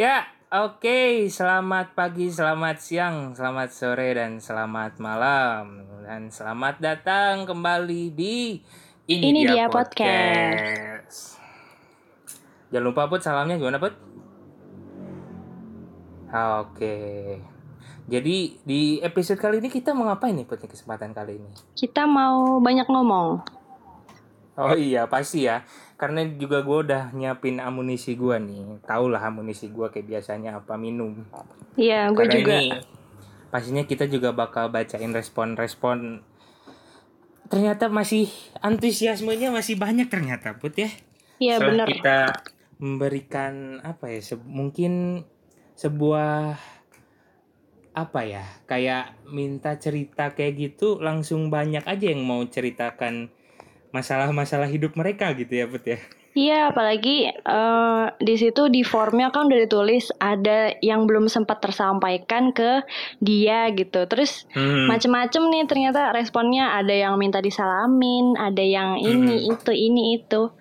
Ya, oke. Selamat pagi, selamat siang, selamat sore, dan selamat malam. Dan selamat datang kembali di Ini, Ini Dia, Dia Podcast. Jangan lupa Put, salamnya gimana Put? Oke. Jadi di episode kali ini kita mau ngapain nih Put, nih, kesempatan kali ini? Kita mau banyak ngomong. Oh iya pasti ya Karena juga gue udah nyiapin amunisi gue nih Tau lah amunisi gue kayak biasanya apa minum Iya, gue juga. ini pastinya kita juga bakal bacain respon-respon Ternyata masih antusiasmenya masih banyak ternyata Put ya Iya, Setelah bener. kita memberikan apa ya se- Mungkin sebuah apa ya kayak minta cerita kayak gitu langsung banyak aja yang mau ceritakan masalah-masalah hidup mereka gitu ya Put ya Iya, apalagi eh, di situ di formnya kan udah ditulis ada yang belum sempat tersampaikan ke dia gitu. Terus Hmm. macem-macem nih ternyata responnya ada yang minta disalamin, ada yang ini itu ini itu.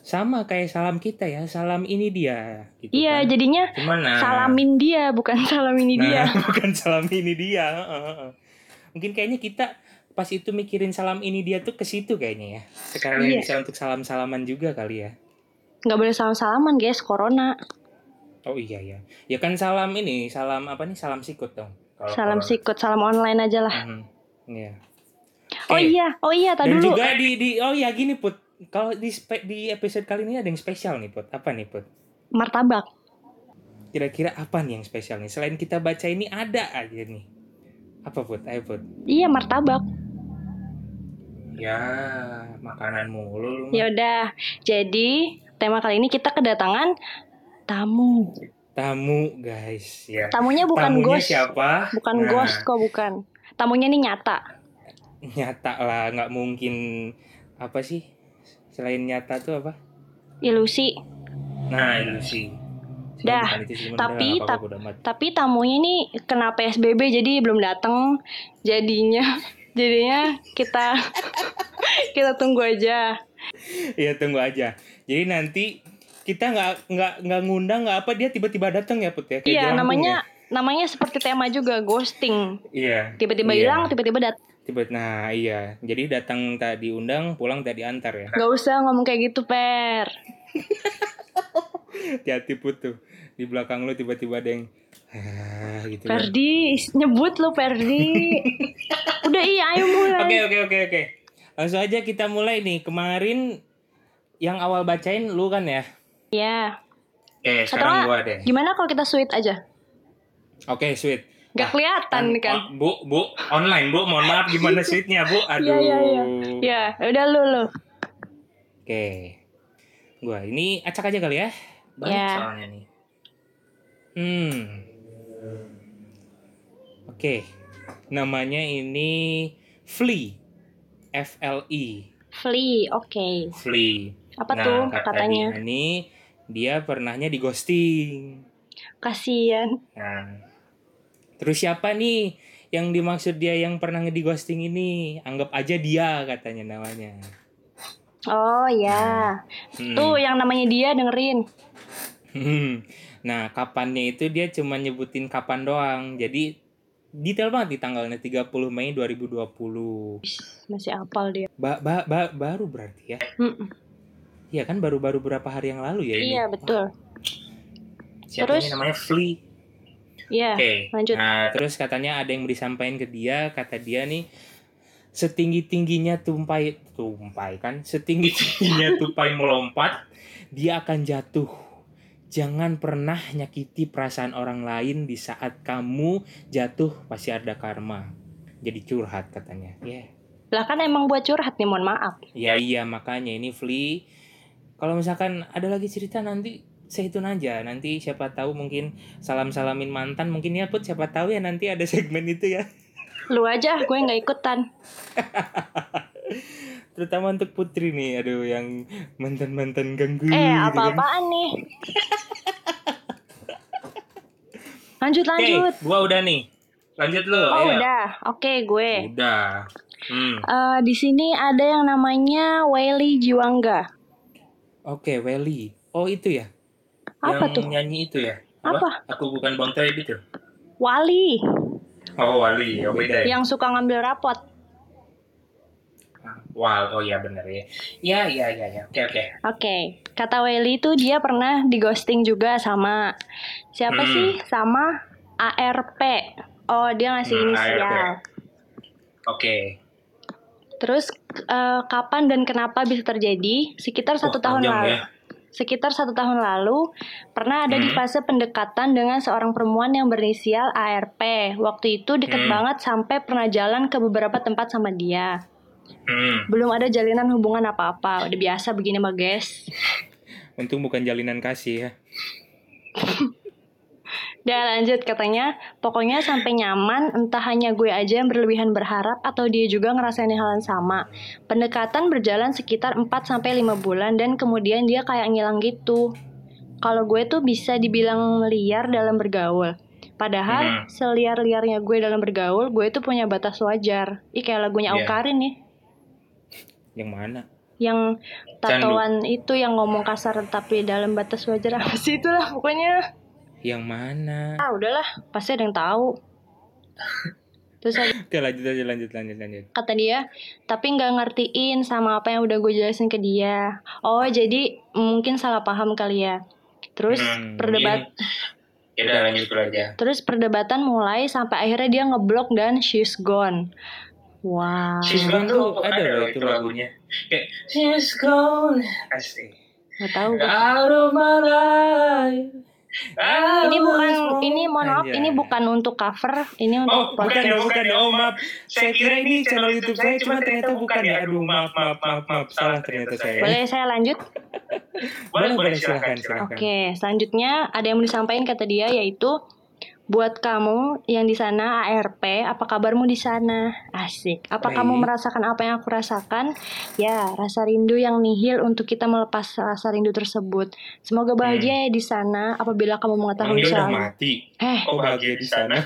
sama kayak salam kita ya salam ini dia gitu Iya, kan. jadinya Cuman, nah, salamin dia bukan salam ini nah, dia. bukan salam ini dia mungkin kayaknya kita pas itu mikirin salam ini dia tuh ke situ kayaknya ya sekarang Iya. bisa untuk salam salaman juga kali ya Nggak boleh salam-salaman guys, corona. oh iya ya ya kan salam ini salam apa nih salam sikut dong Kalau Salam corona. sikut, salam online aja lah. Mhm, iya Oh Eh, iya, oh iya, tadi dan dulu. juga di di oh ya gini put kalau di spe- di episode kali ini ada yang spesial nih put apa nih put Martabak. kira-kira apa nih yang spesial nih selain kita baca ini ada aja nih apa put ayo put Iya, martabak. Ya makanan mulu. Ya udah. Jadi tema kali ini kita kedatangan tamu. tamu guys ya Tamunya bukan Tamunya ghost. siapa Bukan Nah, ghost kok bukan. Tamunya ini nyata. nyata lah nggak mungkin apa sih selain nyata tuh apa Ilusi. nah ilusi Dah, tapi amat. Tapi tamunya ini kena PSBB jadi belum datang. Jadinya jadinya kita kita tunggu aja. Iya tunggu aja. Jadi nanti kita nggak nggak nggak ngundang nggak apa dia tiba-tiba datang ya put ya. Iya, namanya namanya seperti tema juga ghosting. ya? Iya. Tiba-tiba Iya. hilang, tiba-tiba datang. Tiba nah iya. Jadi datang tak diundang, pulang tak diantar ya. Gak usah ngomong kayak gitu, Per. Hati-hati put tuh. Di belakang lu tiba-tiba ada yang ah, gitu. kan. Perdi, nyebut lu Perdi. Udah iya, ayo mulai. Oke oke oke oke. Langsung aja kita mulai nih. Kemarin yang awal bacain lu kan ya? Ya. Eh Atau sekarang nggak, gua deh. Gimana kalau kita sweet aja? Oke sweet. Gak kelihatan kan? Oh, bu, bu, online bu, mohon maaf gimana sweetnya bu? Aduh. Iya, iya, iya. Ya, udah lu lu. Oke. Gua ini acak aja kali ya. Banyak Ya. soalnya nih. Hmm. Oke. Namanya ini Flea. F L E. Flea, oke. Flea. Apa nah, tuh kata katanya? ini dia pernahnya di ghosting. Kasian. Nah. Terus siapa nih yang dimaksud dia yang pernah di ghosting ini? Anggap aja dia katanya namanya. Oh ya. Hmm. Tuh yang namanya dia dengerin. Hmm. Nah, kapannya itu dia cuma nyebutin kapan doang. Jadi detail banget di tanggalnya 30 Mei 2020. Masih apal dia. Ba ba ba- baru berarti ya. Iya kan baru-baru berapa hari yang lalu ya ini. Iya, betul. Siapa terus? ini namanya Flea. Iya, Oke. lanjut. Nah, terus katanya ada yang disampaikan ke dia, kata dia nih setinggi-tingginya tumpai tumpai kan, setinggi-tingginya tupai melompat, dia akan jatuh. Jangan pernah nyakiti perasaan orang lain di saat kamu jatuh pasti ada karma. Jadi curhat katanya. Ya. Lah kan emang buat curhat nih, mohon maaf. Ya iya makanya ini Flea kalau misalkan ada lagi cerita nanti saya itu aja nanti siapa tahu mungkin salam salamin mantan mungkin ya put siapa tahu ya nanti ada segmen itu ya Lu aja, gue nggak ikutan. terutama untuk putri nih aduh yang mantan mantan ganggu Eh, gitu kan. apa-apaan nih? Lanjut, lanjut. gua udah nih lanjut lu Oh, ayo. udah. Oke, gue. udah hmm. Eh, di sini ada yang namanya Welly Jiwangga. oke Welly oh itu ya Apa yang tuh? nyanyi itu ya Apa? Aku bukan Bang Toib itu. Wali Oh, Wali. Oh, beda ya. yang suka ngambil rapot. Wal, oh iya bener ya. Iya, iya, iya, ya. Oke, oke. Oke, kata Welly itu dia pernah di ghosting juga sama siapa Hmm. sih? Sama ARP. Oh, dia ngasih Hmm, inisial. Oke. Terus eh, kapan dan kenapa bisa terjadi? Sekitar satu Wah, tahun lalu. ya. Sekitar satu tahun lalu pernah ada di Hmm. fase pendekatan dengan seorang perempuan yang berinisial ARP. Waktu itu deket Hmm. banget sampai pernah jalan ke beberapa tempat sama dia. Hmm. Belum ada jalinan hubungan apa-apa. Udah biasa begini mah, guys. Untung bukan jalinan kasih ya. Dan lanjut katanya, pokoknya sampai nyaman, entah hanya gue aja yang berlebihan berharap atau dia juga ngerasain hal yang sama. Pendekatan berjalan sekitar 4 sampai 5 bulan dan kemudian dia kayak ngilang gitu. Kalau gue tuh bisa dibilang liar dalam bergaul. Padahal Hmm. seliar-liarnya gue dalam bergaul, gue tuh punya batas wajar. Ih kayak lagunya Iya. Aukarin nih. Yang mana? Yang Candu. tatoan itu yang ngomong kasar tapi dalam batas wajar apa sih itulah pokoknya. Yang mana? Ah udahlah, pasti ada yang tahu. Terus ada- Oke, lanjut aja, lanjut, lanjut, lanjut. kata dia, tapi nggak ngertiin sama apa yang udah gue jelasin ke dia. Oh jadi mungkin salah paham kali ya. Terus Hmm, perdebat, Ya udah lanjut aja. terus perdebatan mulai sampai akhirnya dia ngeblok dan she's gone. Wow. She's Gone tuh ada loh itu lagunya. Kayak She's Gone. Asik. Nggak tahu. Out of my life. Ini bukan, ini mohon maaf, ini bukan untuk cover, ini Oh, untuk bukan ya, bukan ya. Oh, maaf. Saya kira ini channel YouTube saya, cuma ternyata bukan ya. Aduh, maaf, maaf, maaf, maaf. Salah ternyata saya. Boleh saya lanjut? boleh, boleh, silakan, silakan. Oke, selanjutnya ada yang mau disampaikan kata dia yaitu buat kamu yang di sana ARP, apa kabarmu di sana? Asik. Apa Baik. kamu merasakan apa yang aku rasakan? Ya, rasa rindu yang nihil untuk kita melepas rasa rindu tersebut. Semoga bahagia ya di sana apabila kamu mengetahui udah soal. mati. Eh, Oh, bahagia di sana.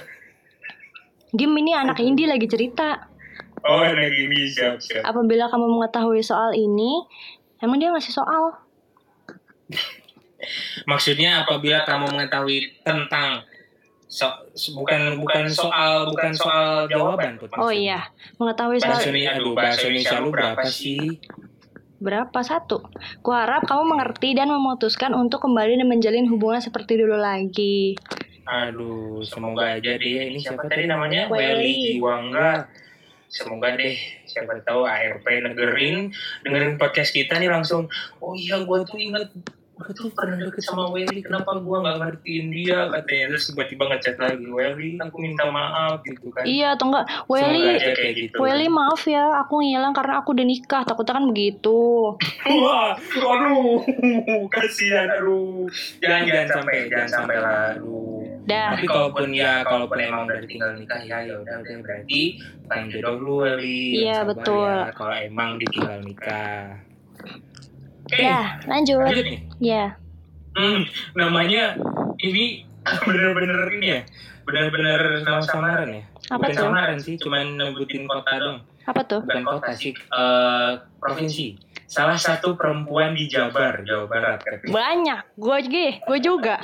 Dim ini anak Indi lagi cerita. Oh, lagi ini siap, siap. Apabila kamu mengetahui soal ini, emang dia ngasih soal. Maksudnya apabila kamu mengetahui tentang so, bukan bukan soal bukan soal jawaban Oh iya, mengetahui soal Bahasa Indonesia, aduh, bahasa Indonesia lu berapa sih? Berapa? Satu. Kuharap kamu mengerti dan memutuskan untuk kembali dan menjalin hubungan seperti dulu lagi. Aduh, semoga aja deh. Ini siapa tadi namanya? Welly. Jiwangga. Semoga deh, siapa tahu ARP negerin, dengerin podcast kita nih langsung, oh iya gue tuh ingat, gue tuh pernah deket sama Welly, kenapa gue nggak ngertiin dia katanya, terus tiba-tiba ngechat lagi, Welly, aku minta maaf gitu kan. Iya atau enggak? Welly, gitu. Welly maaf ya, aku ngilang karena aku udah nikah. Takutnya kan begitu. Wah, aduh, kasihan, aduh. Jangan, jangan sampai, jangan sampai lah, aduh. Dah. Tapi kalaupun ya, kalaupun emang udah tinggal nikah ya, ya udah udah berarti bukan jodoh lu, Eli. Iya, Sabar betul. Ya, kalau emang ditinggal nikah. Oke, Ya, lanjut. lanjut nih. Ya. Hmm, namanya ini bener-bener ini ya, bener-bener sama samaran ya. Apa Bukan tuh? samaran sih, cuman nyebutin kota dong. Apa tuh? Bukan kota sih, eh, provinsi. Salah satu perempuan di Jabar, Jawa Barat. katanya. Banyak. Gue juga, gue juga.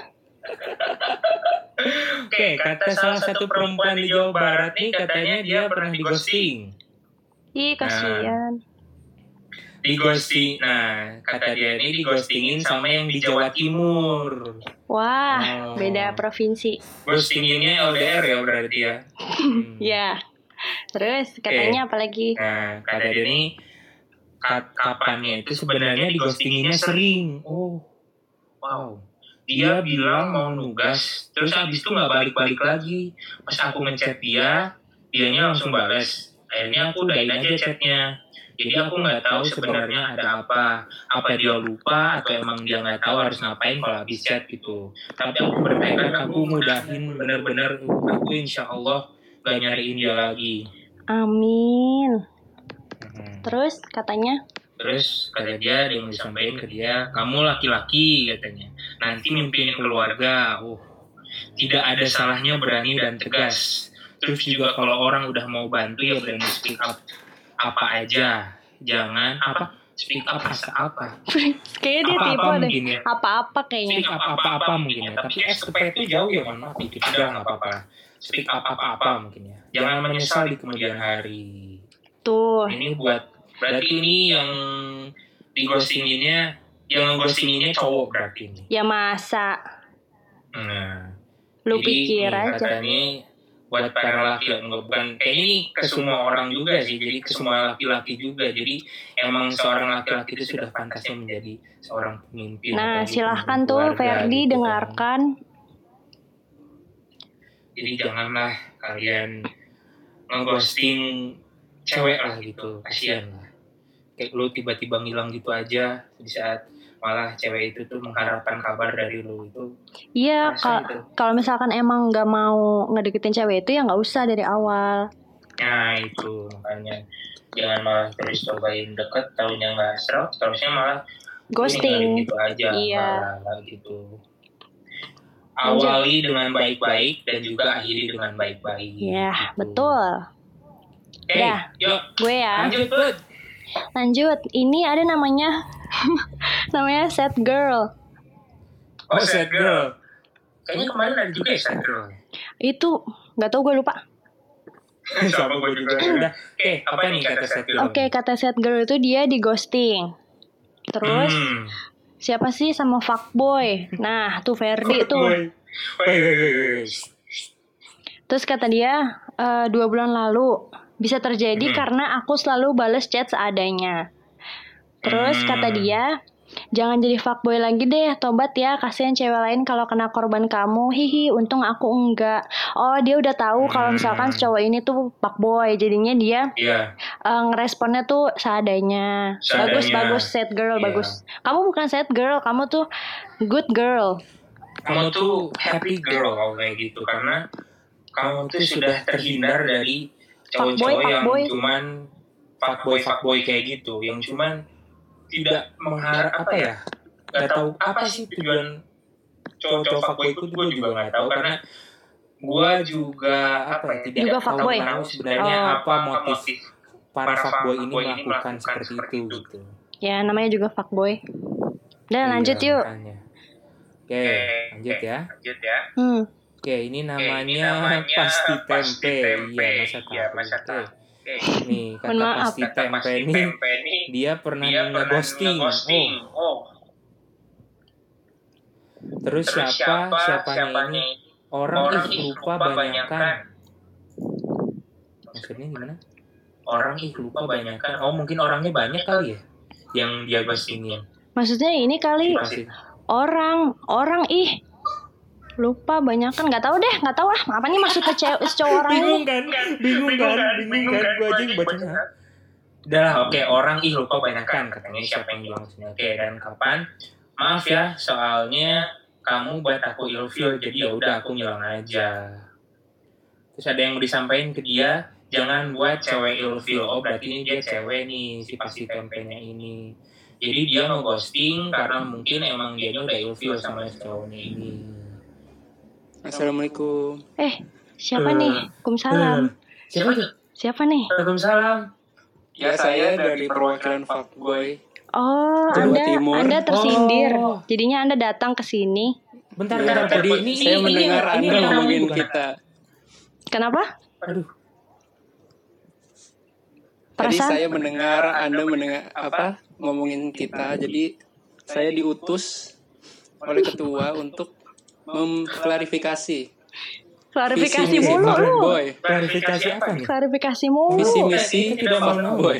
Oke, kata salah satu perempuan di Jawa Barat nih katanya dia pernah di ghosting. Ih, kasihan. Di ghosting. Nah, kata dia ini di ghostingin sama yang di Jawa Timur. Wah, Oh. beda provinsi. Ghostinginnya LDR ya berarti ya. Hmm. Ya. Terus katanya apa lagi? Nah, kata dia ini kapannya itu sebenarnya di ghostinginnya sering. Oh. Wow. Dia bilang mau nugas, terus habis itu nggak balik-balik lagi. Pas aku ngechat dia, dianya langsung balas. Akhirnya aku udahin aja chatnya. Jadi aku nggak tahu sebenarnya ada apa. Apa dia lupa atau emang dia nggak tahu harus ngapain kalau habis chat gitu. Tapi aku bertekad aku mudahin bener-bener aku insya Allah gak nyariin dia lagi. Amin. Hmm. Terus katanya, Terus kata dia dia mau disampaikan ke dia, kamu laki-laki katanya. Nanti mimpin keluarga, uh, tidak ada salahnya berani dan tegas. Terus juga kalau orang udah mau bantu ya berani speak up apa aja. Jangan apa? speak up rasa apa? Kayaknya dia tipe apa-apa deh. mungkin ya. Apa-apa kayaknya. speak up apa-apa mungkin ya. tapi S ke P itu jauh ya mohon maaf dikit udah nggak apa-apa. speak up apa-apa. mungkin ya. Jangan menyesal di kemudian hari. Tuh. ini buat berarti ini yang di ghostinginnya yang ghostinginnya cowok berarti ini Ya masa. nah. Lu pikir aja. katanya buat para laki enggak bukan kayaknya ini ke semua orang juga sih. jadi ke semua laki-laki juga. jadi emang seorang laki-laki itu sudah pantasnya menjadi seorang pemimpin Nah, silahkan tuh Ferdi gitu kan. dengarkan. jadi janganlah kalian ngeghosting cewek lah gitu. Kasihan lah. Kayak lu tiba-tiba ngilang gitu aja di saat malah cewek itu tuh mengharapkan kabar dari lu itu Iya, kalau misalkan emang nggak mau ngedeketin cewek itu ya nggak usah dari awal. Nah itu makanya jangan malah terus cobain deket tahunya nggak serot terusnya malah Ghosting. gitu aja Iya. malah gitu awali dengan baik-baik dan juga akhiri dengan baik-baik Ya, gitu. betul. Oke, Dah. yuk Gue ya. lanjut. Lanjut, ini ada namanya namanya set girl. oh sad girl kayaknya kemarin ada juga ya sad girl Itu nggak tahu gue lupa. sama gue juga udah oke apa nih kata sad girl Oke, kata set girl itu dia di ghosting. Terus Hmm. siapa sih sama fuckboy? Nah, tuh Ferdi tuh. Woi, woi, woi. Terus kata dia "Eh, dua bulan lalu bisa terjadi Hmm. karena aku selalu bales chat seadanya. Terus Hmm. kata dia jangan jadi fuckboy lagi deh, tobat ya, kasihan cewek lain kalau kena korban kamu. Hihi, untung aku enggak. Oh, dia udah tahu kalau Hmm. misalkan cowok ini tuh fuckboy, jadinya dia Iya, eh, ngeresponnya tuh seadanya. Seadanya. Bagus, bagus, set girl, Iya. bagus. Kamu bukan set girl, kamu tuh good girl. kamu tuh happy girl kalau kayak gitu karena kamu tuh sudah terhindar dari cowok-cowok Fuckboy, yang fuckboy. cuman fuckboy fuckboy kayak gitu yang cuman tidak mengharap apa ya nggak tahu apa sih tujuan cowok-cowok fuckboy itu gue juga nggak tahu karena gue juga apa ya tidak Juga tahu fuckboy. tahu sebenarnya Oh. apa motif para fuckboy ini melakukan seperti itu gitu Ya, namanya juga fuckboy. Lanjut Iya, yuk. makanya. Oke, lanjut ya. lanjut ya Hmm. Oke, ini namanya, ini namanya pasti tempe. pasti tempe. Iya, masa Iya, Oke. Nih, kata Mohon pasti Kata tempe pasti ini tempe dia pernah dia pernah nge-ghosting. nge-ghosting. Oh, Oh, terus, terus siapa? siapa Siapanya siapanya ini? Orang, Orang ih lupa banyakan. Maksudnya gimana? Orang ih lupa banyakan. Oh, mungkin orangnya banyak kali ya yang dia ghostingin. Maksudnya ini kali orang, orang ih lupa banyak kan nggak tahu deh nggak tahu ah apa nih maksudnya cewek cowok orang ini Bingung kan? Bingung kan? Bingung kan? Gue aja yang bacanya. Udah lah, oke orang ih lupa banyakan katanya siapa yang bilang maksudnya. Oke, dan kapan? Maaf ya, soalnya kamu buat aku ilfeel, jadi ya udah aku ngilang aja. Terus ada yang mau disampaikan ke dia, jangan buat cewek ilfeel. Oh berarti ini dia cewek nih, si pasti tempenya ini. Jadi dia nge-ghosting karena mungkin emang dia udah ilfeel sama cowoknya ini. Assalamualaikum. eh siapa Eh, nih Waalaikumsalam Siapa tuh? siapa nih Waalaikumsalam. Ya, saya dari perwakilan Fuckboy. oh Jawa anda Timur. anda tersindir Oh. jadinya anda datang ke sini Bentar, Ya, bentar. tadi ini, saya ini, mendengar ini, Anda ngomongin bukan? kita. kenapa Aduh, Tadi perasaan saya mendengar Anda mendengar apa ngomongin kita. Jadi saya diutus oleh ketua untuk mengklarifikasi. Klarifikasi mulu. lu klarifikasi apa nih? klarifikasi mulu. Visi misi tidak mau Fuckboy.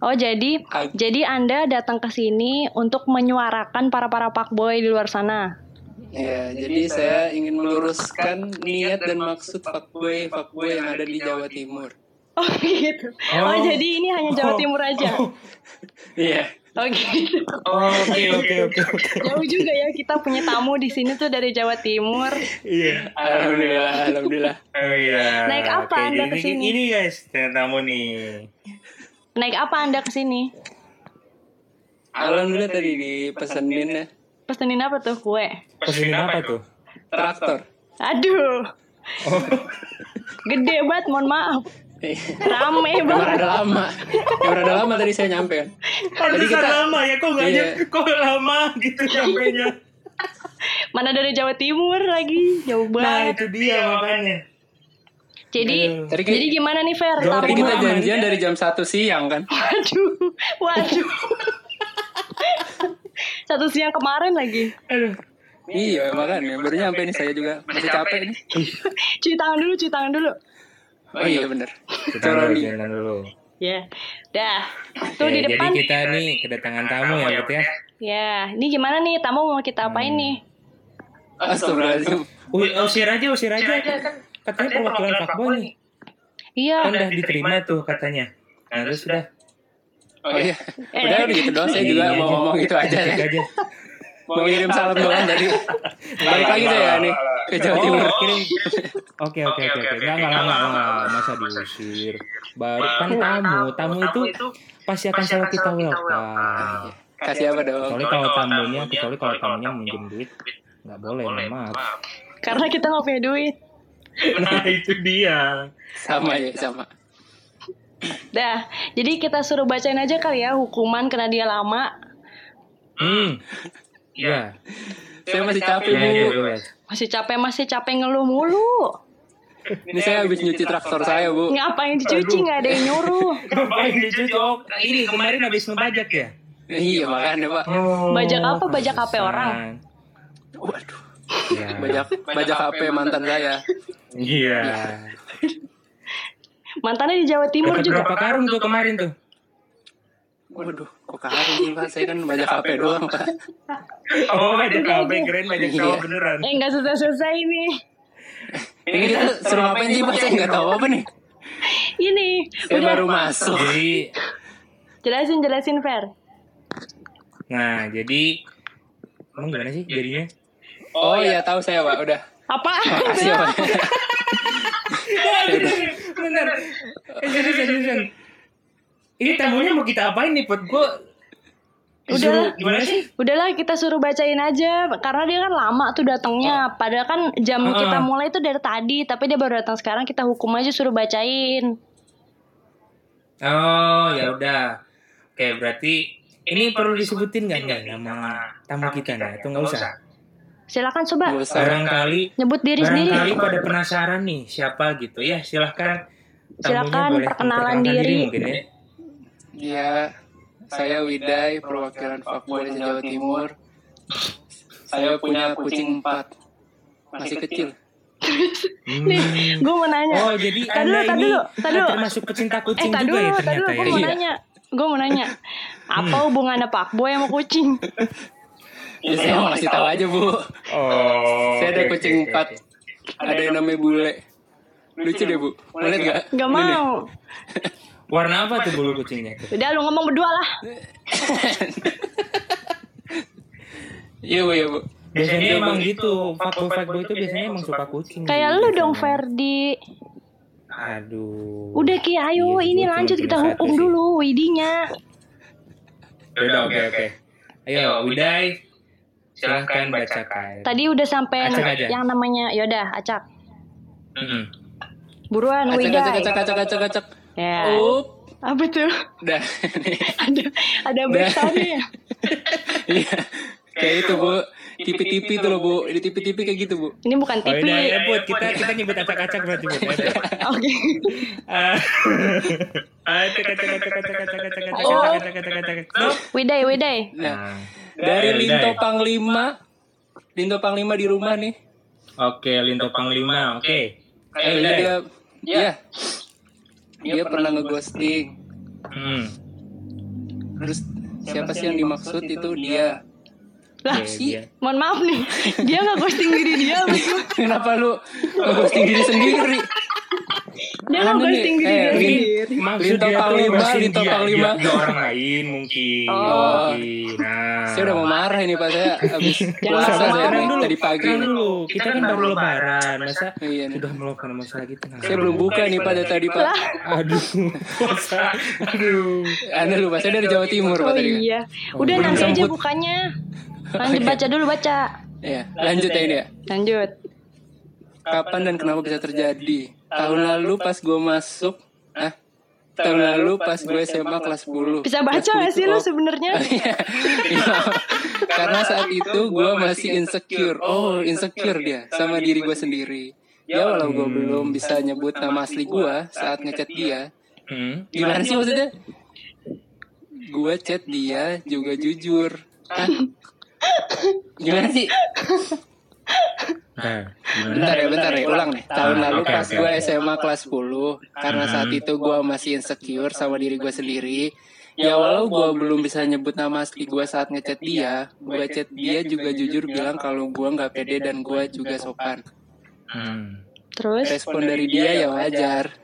oh jadi Ag- jadi anda datang ke sini untuk menyuarakan para para fuckboy di luar sana? Ya, jadi saya ingin meluruskan niat dan maksud fuckboy fuckboy yang ada di Jawa Timur. oh gitu. Oh, jadi ini hanya Jawa Oh. Timur aja? Oh, Iya. oh gitu Oke, oke, oke, oke. jauh juga ya kita punya tamu di sini tuh dari Jawa Timur Iya. Alhamdulillah, alhamdulillah. Oh iya. Naik apa Oke, Anda jadi ke sini? Ini guys, tamu nih. naik apa anda ke sini Alhamdulillah tadi dipesenin ya pesenin apa tuh kue Pesenin apa tuh? traktor. aduh Oh, gede banget mohon maaf Rame banget. rada lama. Yang rada lama tadi saya nyampe kan. Pantesan kita- lama ya kok nggak Iya. kok lama gitu sampainya. Mana dari Jawa Timur lagi, jauh Nah banget. itu dia makanya. Jadi Aduh. Tadi jadi gimana nih Fer? Jawa tadi kita janjian ya. dari jam 1 siang kan. Waduh, waduh. Satu siang kemarin lagi. Aduh. Iya makanya baru nyampe nih saya juga masih capek nih. Cuci tangan dulu, cuci tangan dulu. Oh iya bener. Kita jalan dulu. Ya, dah. Tuh Oke, di depan. Jadi kita nih kedatangan tamu ya, Bet ya. Ya, ini gimana nih? Tamu mau kita apain nih? Astagfirullahaladzim. Ui- usir aja, usir aja. Katanya perwakilan fuckboy nih. Iya. Kan udah diterima tuh katanya. Nah, terus udah. Oh iya. Udah udah gitu doang saya juga Iya, mau aja. ngomong gitu aja. Gitu ya. aja. Mau ngirim salam doang tadi. Balik lagi saya nih ke Jawa Oh, Timur. kirim. Oke, oke, oke, oke. Enggak, enggak, enggak, enggak, masa diusir. Baru kan tamu, tamu itu pasti akan selalu kita welcome. Kasih apa dong? Kecuali kalau tamunya, kecuali kalau tamunya minjem duit, nggak boleh, maaf. Karena kita nggak punya duit. Nah itu dia. Sama ya sama. Dah, jadi kita suruh bacain aja kali ya hukuman karena dia lama. Hmm. Iya. Saya masih capek Ya, ya, bu. ya. Masih capek, masih capek ngeluh mulu. Ini saya habis nyuci traktor saya bu. Ngapain dicuci nggak ada yang nyuruh. Ngapain dicuci? Oh, ini kemarin habis ngebajak ya? Iya makanya pak. Oh, Bajak apa? Bajak HP orang? Waduh. Iya. Bajak bajak HP mantan saya. Iya. Mantannya di Jawa Timur Dapat juga. berapa karung tuh kemarin tuh? Waduh, kok karung sih pak? Saya kan bajak HP doang pak. Oh, bajak HP, keren bajak Iya. sawah beneran. Eh nggak selesai-selesai ini. Ini kita suruh ngapain sih pak? Saya nggak tahu apa nih. Ini Saya udah baru masuk. Jadi, jelasin jelasin Fer. nah jadi emang gimana sih jadinya? Oh iya tahu saya pak. Udah. Apa? Makasih ya pak. Bener. Eh, seriusan, seriusan. Ini tamunya mau kita apain nih, Pot? Gue Udah. gimana sih? Udahlah kita suruh bacain aja karena dia kan lama tuh datangnya. Padahal kan jam Oh. kita mulai itu dari tadi, tapi dia baru datang sekarang kita hukum aja suruh bacain. Oh, ya udah. Oke, berarti ini perlu disebutin nggak nih nama tamu kita nih? Itu nggak usah. Silakan coba Nggak. Barangkali, nyebut diri sendiri. barangkali pada penasaran nih siapa gitu ya. Silahkan. Silakan boleh perkenalan memperkenalkan diri. mungkin ya. Iya, saya Widai, perwakilan Fuckboy di Jawa Timur. Saya punya kucing empat, masih kecil. Hmm. Gue mau nanya. Oh, jadi Tadi Anda tadi ini tadi dulu. termasuk pecinta eh kucing tadi juga dulu, ya ternyata gue ya. mau Iya. nanya. Gue mau nanya. Apa hubungannya Pak Boy sama kucing? Ya, saya mau kasih tahu aja bu. Oh. Saya ada kucing empat, ada yang namanya bule. Lucu deh bu, mau nggak? Gak nih. mau. Warna apa tuh bulu kucingnya? Udah lu ngomong berdua lah. Iya bu, iya bu. Biasanya emang gitu. Fuckboy fuckboy itu biasanya emang suka kucing. Kayak gitu lu dong. Ferdi. Aduh. Udah Ki, ayo Iya, ini lanjut kita hukum dulu Widinya. Udah oke oke. Ayo, Widai. Silahkan bacakan. Tadi udah sampai Acak aja. yang namanya yaudah acak. Mm-mm. Buruan Acak, acak, Widai. acak, acak, acak, acak. Ya. Up, Apa tuh? udah. ada ada breaksoundnya. Iya, kayak itu bu. Tipi-tipi tuh loh bu. Di tipi-tipi kayak gitu bu. Ini bukan Oh, TV. udah ya, Bud. Kita kita nyebut acak-acak berarti. Ya, udah. Oke. Ah. Oh. Widai, Widai. Nah, Nah, dari. Linto Panglima, Linto Panglima di rumah nih. Oke, Linto Panglima. Oke. Eh, Ayo, Widai. Dia, dia pernah ngeghosting. Hmm. Terus siapa sih yang dimaksud itu dia? Lah, dia. mohon maaf nih. Dia nggak ghosting diri dia, betul. Kenapa lu ngeghosting diri sendiri? Dia nggak Anu ghosting diri eh, sendiri. Maksud dia ngeghosting Linto dia, Panglima. dia ke orang lain mungkin. Oh. Mungkin. Nah. Saya udah mau marah ini pak saya habis Jangan puasa saya nih dulu, tadi pagi nih. dulu. Kita kan baru lebaran, masa Iya sudah melakukan masalah gitu. Nah. Saya belum buka nih pada tadi pak. Aduh. Aduh. Anda lupa saya dari Jawa Timur pak oh tadi. kan? iya. Udah belum nanti aja semput. bukannya. Lanjut baca dulu baca. Iya, lanjut ya ini ya. Lanjut. Kapan dan kenapa bisa terjadi? Tahun lalu pas gue masuk ah tahun lalu pas gue SMA kelas 10 Bisa baca Kelas 10 gak sih lu sebenarnya? Iya. Karena saat itu gue masih insecure. Oh, insecure dia sama diri gue sendiri. Ya walau gue belum bisa nyebut nama asli gue saat ngechat dia. Hmm. Gimana sih maksudnya? Gue chat dia juga jujur. Hah? Gimana sih? Bentar ya, bentar ya, ulang nih. Tahun Ah, lalu oke, pas oke, gue. SMA kelas 10, karena Mhm. saat itu gue masih insecure sama diri gue sendiri. Ya walau gue belum bisa nyebut nama asli gue saat ngechat dia, gue chat dia juga jujur bilang kalau gue nggak pede dan gue juga sopan. Hmm. Terus? Respon dari dia ya wajar.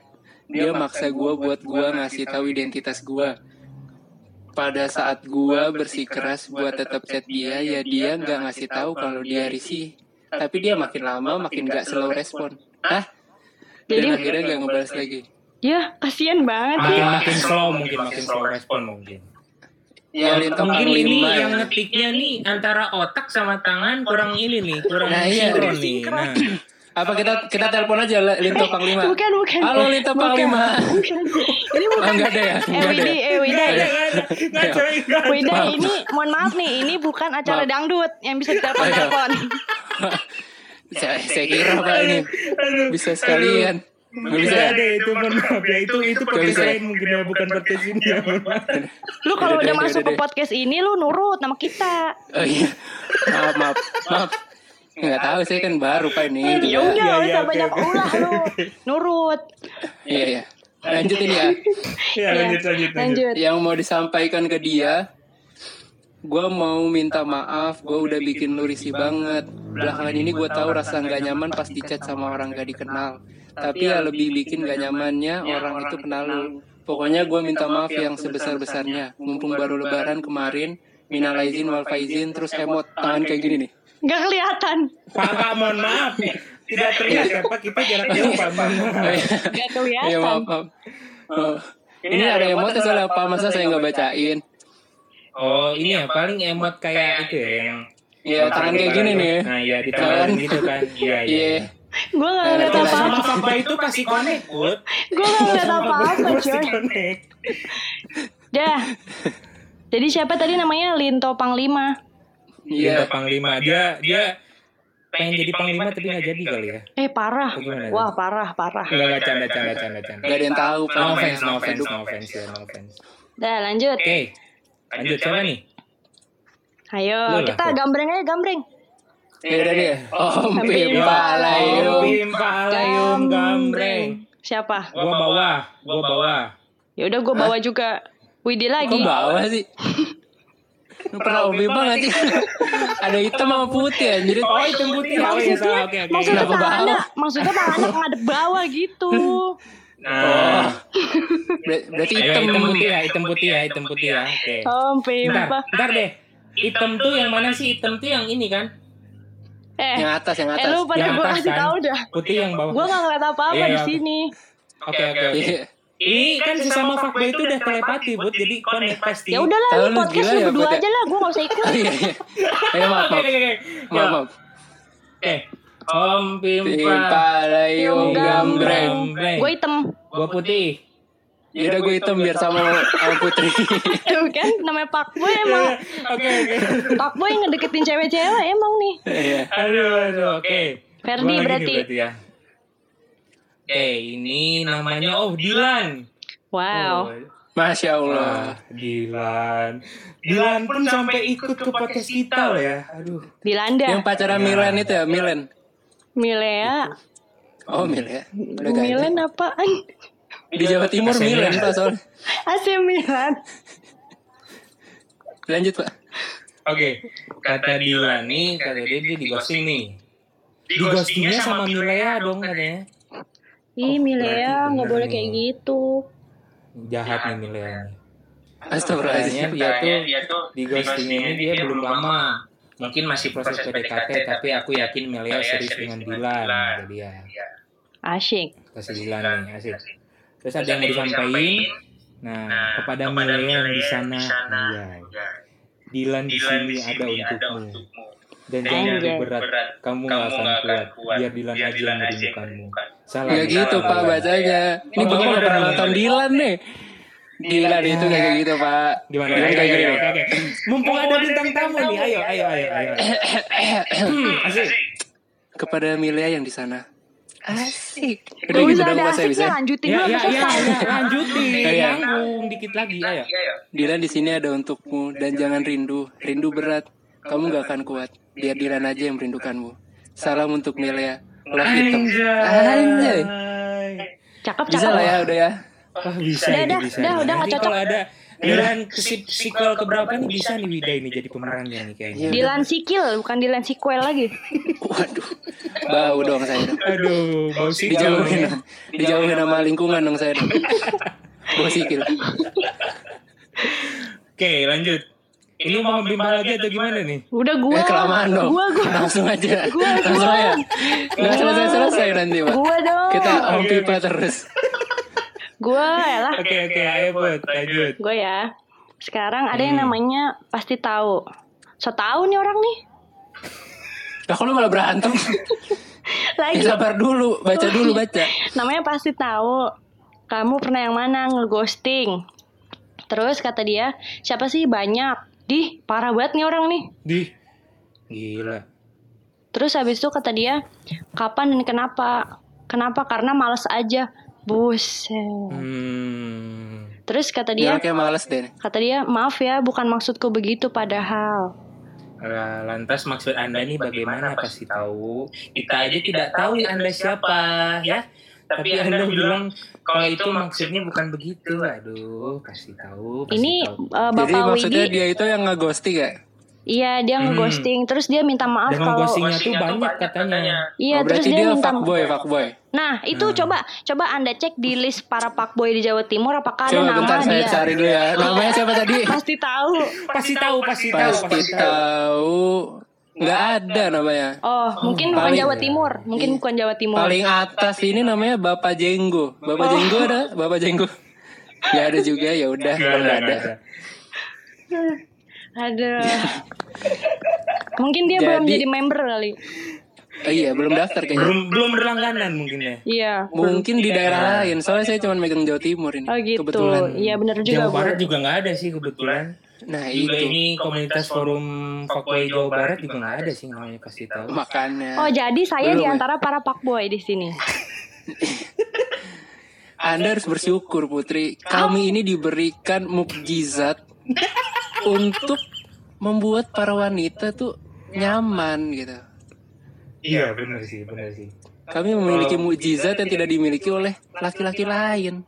Dia maksa gue buat gue ngasih tahu identitas gue. Pada saat gue bersikeras buat tetap chat dia, ya dia nggak ngasih tahu kalau dia risih. Tapi dia makin lama makin gak slow respon. Hah? Dan Jadi- akhirnya gak ngebalas lagi. Ya, kasihan banget sih. Makin makin slow mungkin makin slow respon mungkin. Ya, Linto mungkin ini ya. yang ngetiknya nih antara otak sama tangan kurang ini nih, kurang Nah, iya. sinkron nih. Nah, Apa kita kita telepon aja Linto Panglima? Bukan, bukan. Halo Linto. Panglima. Bukan. Ini bukan. enggak ada ya? Eh, ada. Widi, ya? eh, Wida. Ada. Wida, ini mohon maaf nih, ini bukan acara Maaf. dangdut yang bisa iya. ditelepon-telepon. saya, saya kira Pak ini bisa sekalian. Nggak bisa. Deh itu mohon maaf ya itu itu podcast bisa. lain mungkin ya bukan podcast ini ya. Lu kalau Udah, masuk ke podcast ini, lu nurut sama kita. Oh iya. Maaf, maaf, maaf. Nggak tahu saya kan baru Pak ini Ya juga. udah, Iya, gak iya, usah oke, banyak oke. ulah lu. Nurut. Iya, iya. Lanjut ini ya. Ya lanjut lanjut lanjut. Lanjut. Yang mau disampaikan ke dia, gue mau minta maaf, gue udah bikin lu risih banget. Belakangan ini gue tahu rasa nggak nyaman pas di chat sama orang gak dikenal. Tapi ya lebih bikin gak nyamannya orang itu kenal lu. Pokoknya gue minta maaf yang sebesar-besarnya. Mumpung baru lebaran kemarin, minal aizin wal faizin, terus emot tangan kayak gini nih. Gak kelihatan. Pak, Pak, mohon maaf. Tidak terlihat ya Pak, kita jarak jauh Pak. Iya. Gak Iya kelihatan. maaf, maaf. Oh. Ini ada emotnya soalnya apa masa saya nggak bacain? Oh, ini ya paling emot kayak itu ya yang Iya tangan kayak gini nih. Nah, iya di tangan Tangan. gitu kan. Iya, iya. Iya. Gue gak ngeliat Nah, apa-apa. Sama itu kasih connect, Bud. Gue gak ngeliat apa-apa, coy. connect. Dah. Jadi siapa tadi namanya Linto Panglima? Dia Iya. panglima. Dia dia pengen jadi panglima tapi nggak jadi kali ya. Eh parah. Gimana, Wah parah parah. Enggak enggak canda canda canda canda. Gak ada yang tahu. No offense, no offense, no offense, ya, no offense. Dah lanjut. Oke. Lanjut siapa nih? Ayo kita Kok. gambreng aja gambreng. Ya udah deh. Om Pimpa Layung. Pimpa Layung Gambreng. Siapa? Gua bawah, gua bawah. Ya udah gue bawa juga. Widi lagi. Kok bawah sih? Lu pernah Pimpa gak sih? ada hitam sama putih anjir. Oh, hitam putih. Oh, iya salah. Oke, oke. Maksudnya Kenapa tangannya, bawah? maksudnya tangannya ngadep bawah gitu. Oh. Nah, Ber- berarti ayo hitam. hitam putih ya, hitam putih ya, hitam putih ya. Oke. Bentar, Pimpa. bentar deh. Hitam tuh yang mana sih? Hitam tuh yang ini kan? Eh, Yang atas, yang eh atas. lu pada Yang gue atas kasih kan? tahu dah. Putih yang bawah. Gue gak ngeliat apa-apa Iya, di iya. sini. Oke, oke, oke. Iya. Ini kan sesama fuckboy itu udah telepati, Bud. Jadi connect pasti. Ya udahlah lu podcast lu ya, berdua ya? aja lah, gue gak usah ikut. Oh, iya, iya. Ayo maaf, maaf. Maaf, Ya, maaf. Oke. Om Pimpa. Layung Gambreng. Gue hitam. Gua putih. Ya udah gue hitam biar sama sama Putri. Tuh kan, namanya Pak Boy emang. Oke, oke. Pak Boy ngedeketin cewek-cewek emang nih. Iya. Aduh, aduh, oke. Ferdi nih berarti. ya. Oke, ini namanya oh Dilan. Wow. Oh, Masya Wah, Allah. Dilan. Dilan pun sampai ikut ke podcast kita loh ya. Aduh. Di Landa. Yang pacaran Milan itu ya, Milan. Milea. Oh, Milan ya. Udah ganti. Milan apaan? Di Jawa Timur Milan. Pak soalnya. AC Milan. Lanjut Pak. Oke, kata Dilan nih, kata dia dia di ghosting nih. Di ghostingnya sama Milea dong katanya. Ih, Milea berarti nggak boleh nih. kayak gitu. Jahat nih Milea. Astagfirullahaladzim. Katanya dia tuh di ghosting ini dia belum lama. Mungkin masih proses PDKT, tapi aku yakin Milea serius dengan Dilan. Kata dia. Asyik. Kasih Dilan nih, asik. Terus ada yang mau disampaikan. Nah, kepada Milea yang di sana. Dilan di sini ada untukmu. Dan jangan Anjay. berat kamu nggak akan kuat biar Dilan aja yang merindukanmu salah Ya gitu pak bacanya. Ini Oh, gimana nggak pernah nonton Dilan nih. Dilan itu kayak gitu pak. gimana Dilan kayak oke. mumpung ada bintang tamu nih ayo ayo ayo ayo Hmm, asik Kepada Milia yang di sana. Asik. Udah gitu dong saya bisa. lanjutin ya dulu ya ya, ya lanjutin iya. nanggung dikit lagi ayo Dilan di sini ada untukmu dan jangan rindu. Rindu berat. Kamu gak akan kuat. Biar Dilan aja yang merindukanmu. Salam untuk Milia. Love hitam. Anjay. Cakep Bisa cakep. lah ya udah ya. Wah bisa Udah, ini udah, bisa. udah, udah, Nanti cocok. kalau ada Dilan sequel keberapa nih bisa nih Wida ini jadi pemerannya nih kayaknya. Iya. Dilan Sikil bukan Dilan Sequel lagi. Waduh. Bau dong saya. dong. Aduh, bau sikil. Dijauhin. Dijauhin sama lingkungan dong saya. dong. Bau sikil. Oke, lanjut. Ini mau bimbang lagi atau gimana nih? Udah gua. Eh kelamaan dong. Gua gua. Langsung aja. Gua, Langsung aja. Nggak selesai-selesai nanti pak. Gua dong. Kita om pipa terus. Gua ya lah. Oke, oke, ayo buat lanjut. Gue ya. Sekarang ada yang Hmm. namanya pasti tahu. So tahu nih orang nih. Lah kalau malah berantem. Lagi Ya, sabar dulu. Baca dulu baca. namanya pasti tahu. Kamu pernah yang mana ngeghosting? Terus kata dia, siapa sih banyak? Dih, parah banget nih orang nih. Di. Gila. Terus habis itu kata dia, kapan dan kenapa? Kenapa? Karena males aja. Buset. Hmm. Terus kata Dia dia, kayak males deh. kata dia, maaf ya, bukan maksudku begitu padahal. Lah, Lantas maksud Anda ini bagaimana pasti tahu? Kita aja tidak tahu Anda siapa, ya. Tapi Anda bilang kalau itu maksudnya bukan begitu. Aduh, pasti tahu. Pasti Ini tahu. Jadi Bapak maksudnya Widi, dia itu yang ngeghosting ya? iya dia Hmm. ngeghosting. Terus dia minta maaf Dan kalau ghostingnya tuh banyak katanya. Iya, oh, terus dia, dia minta fuckboy, fuckboy. Nah, itu coba coba Anda cek di list para fuckboy di Jawa Timur apakah ada Coba nama bentar saya dia. cari dulu ya. Namanya siapa tadi? Pasti tahu. Pasti tahu, pasti tahu, Pasti pasti tahu. Nggak ada namanya. Oh, mungkin bukan Jawa Timur, mungkin bukan Jawa Timur. Paling atas ini namanya Bapak Jenggo. Bapak Jenggo ada? Bapak Jenggo. Nggak ada juga ya udah Nggak nggak ada. Ada. mungkin dia belum Jadi- jadi member kali. Oh, iya belum daftar kayaknya. Belum belum berlangganan mungkin ya. Iya. Mungkin di daerah lain. Soalnya saya cuma megang Jawa Timur ini. Oh gitu. Kebetulan. Iya benar juga. Jawa. Barat juga nggak ada sih kebetulan. Nah Juga itu ini komunitas forum fuckboy Jawa Barat juga nggak ada sih namanya pasti tahu. makanya. Oh, jadi saya Belum di antara para fuckboy di sini. Anda harus bersyukur Putri. Kami ini diberikan mukjizat untuk membuat para wanita tuh nyaman gitu. Iya benar sih, benar sih. Kami memiliki mukjizat yang tidak dimiliki oleh laki-laki lain.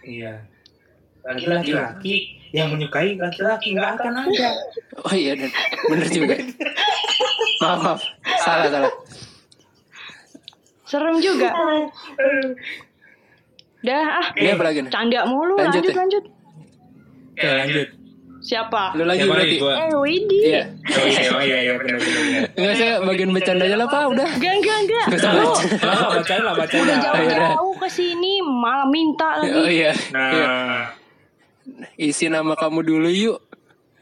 Iya. Laki-laki yang menyukai laki-laki nggak akan ada. Oh iya dan bener juga. maaf, maaf. Salah, salah. Serem juga. Dah ah, Ini apa lagi canda mulu. Lanjut Lanjut ya? lanjut. Oke lanjut. Siapa? Lu lagi Siapa berarti? Gua. Eh, Widi. Iya. Oh iya, oh iya, iya benar benar. benar. Enggak saya bagian bercandanya lah Pak, udah. Enggak, enggak, enggak. Enggak usah. Lah, udah jauh-jauh ke sini malah minta Oh lagi. iya. Iya. Nah, Isi nama kamu dulu yuk.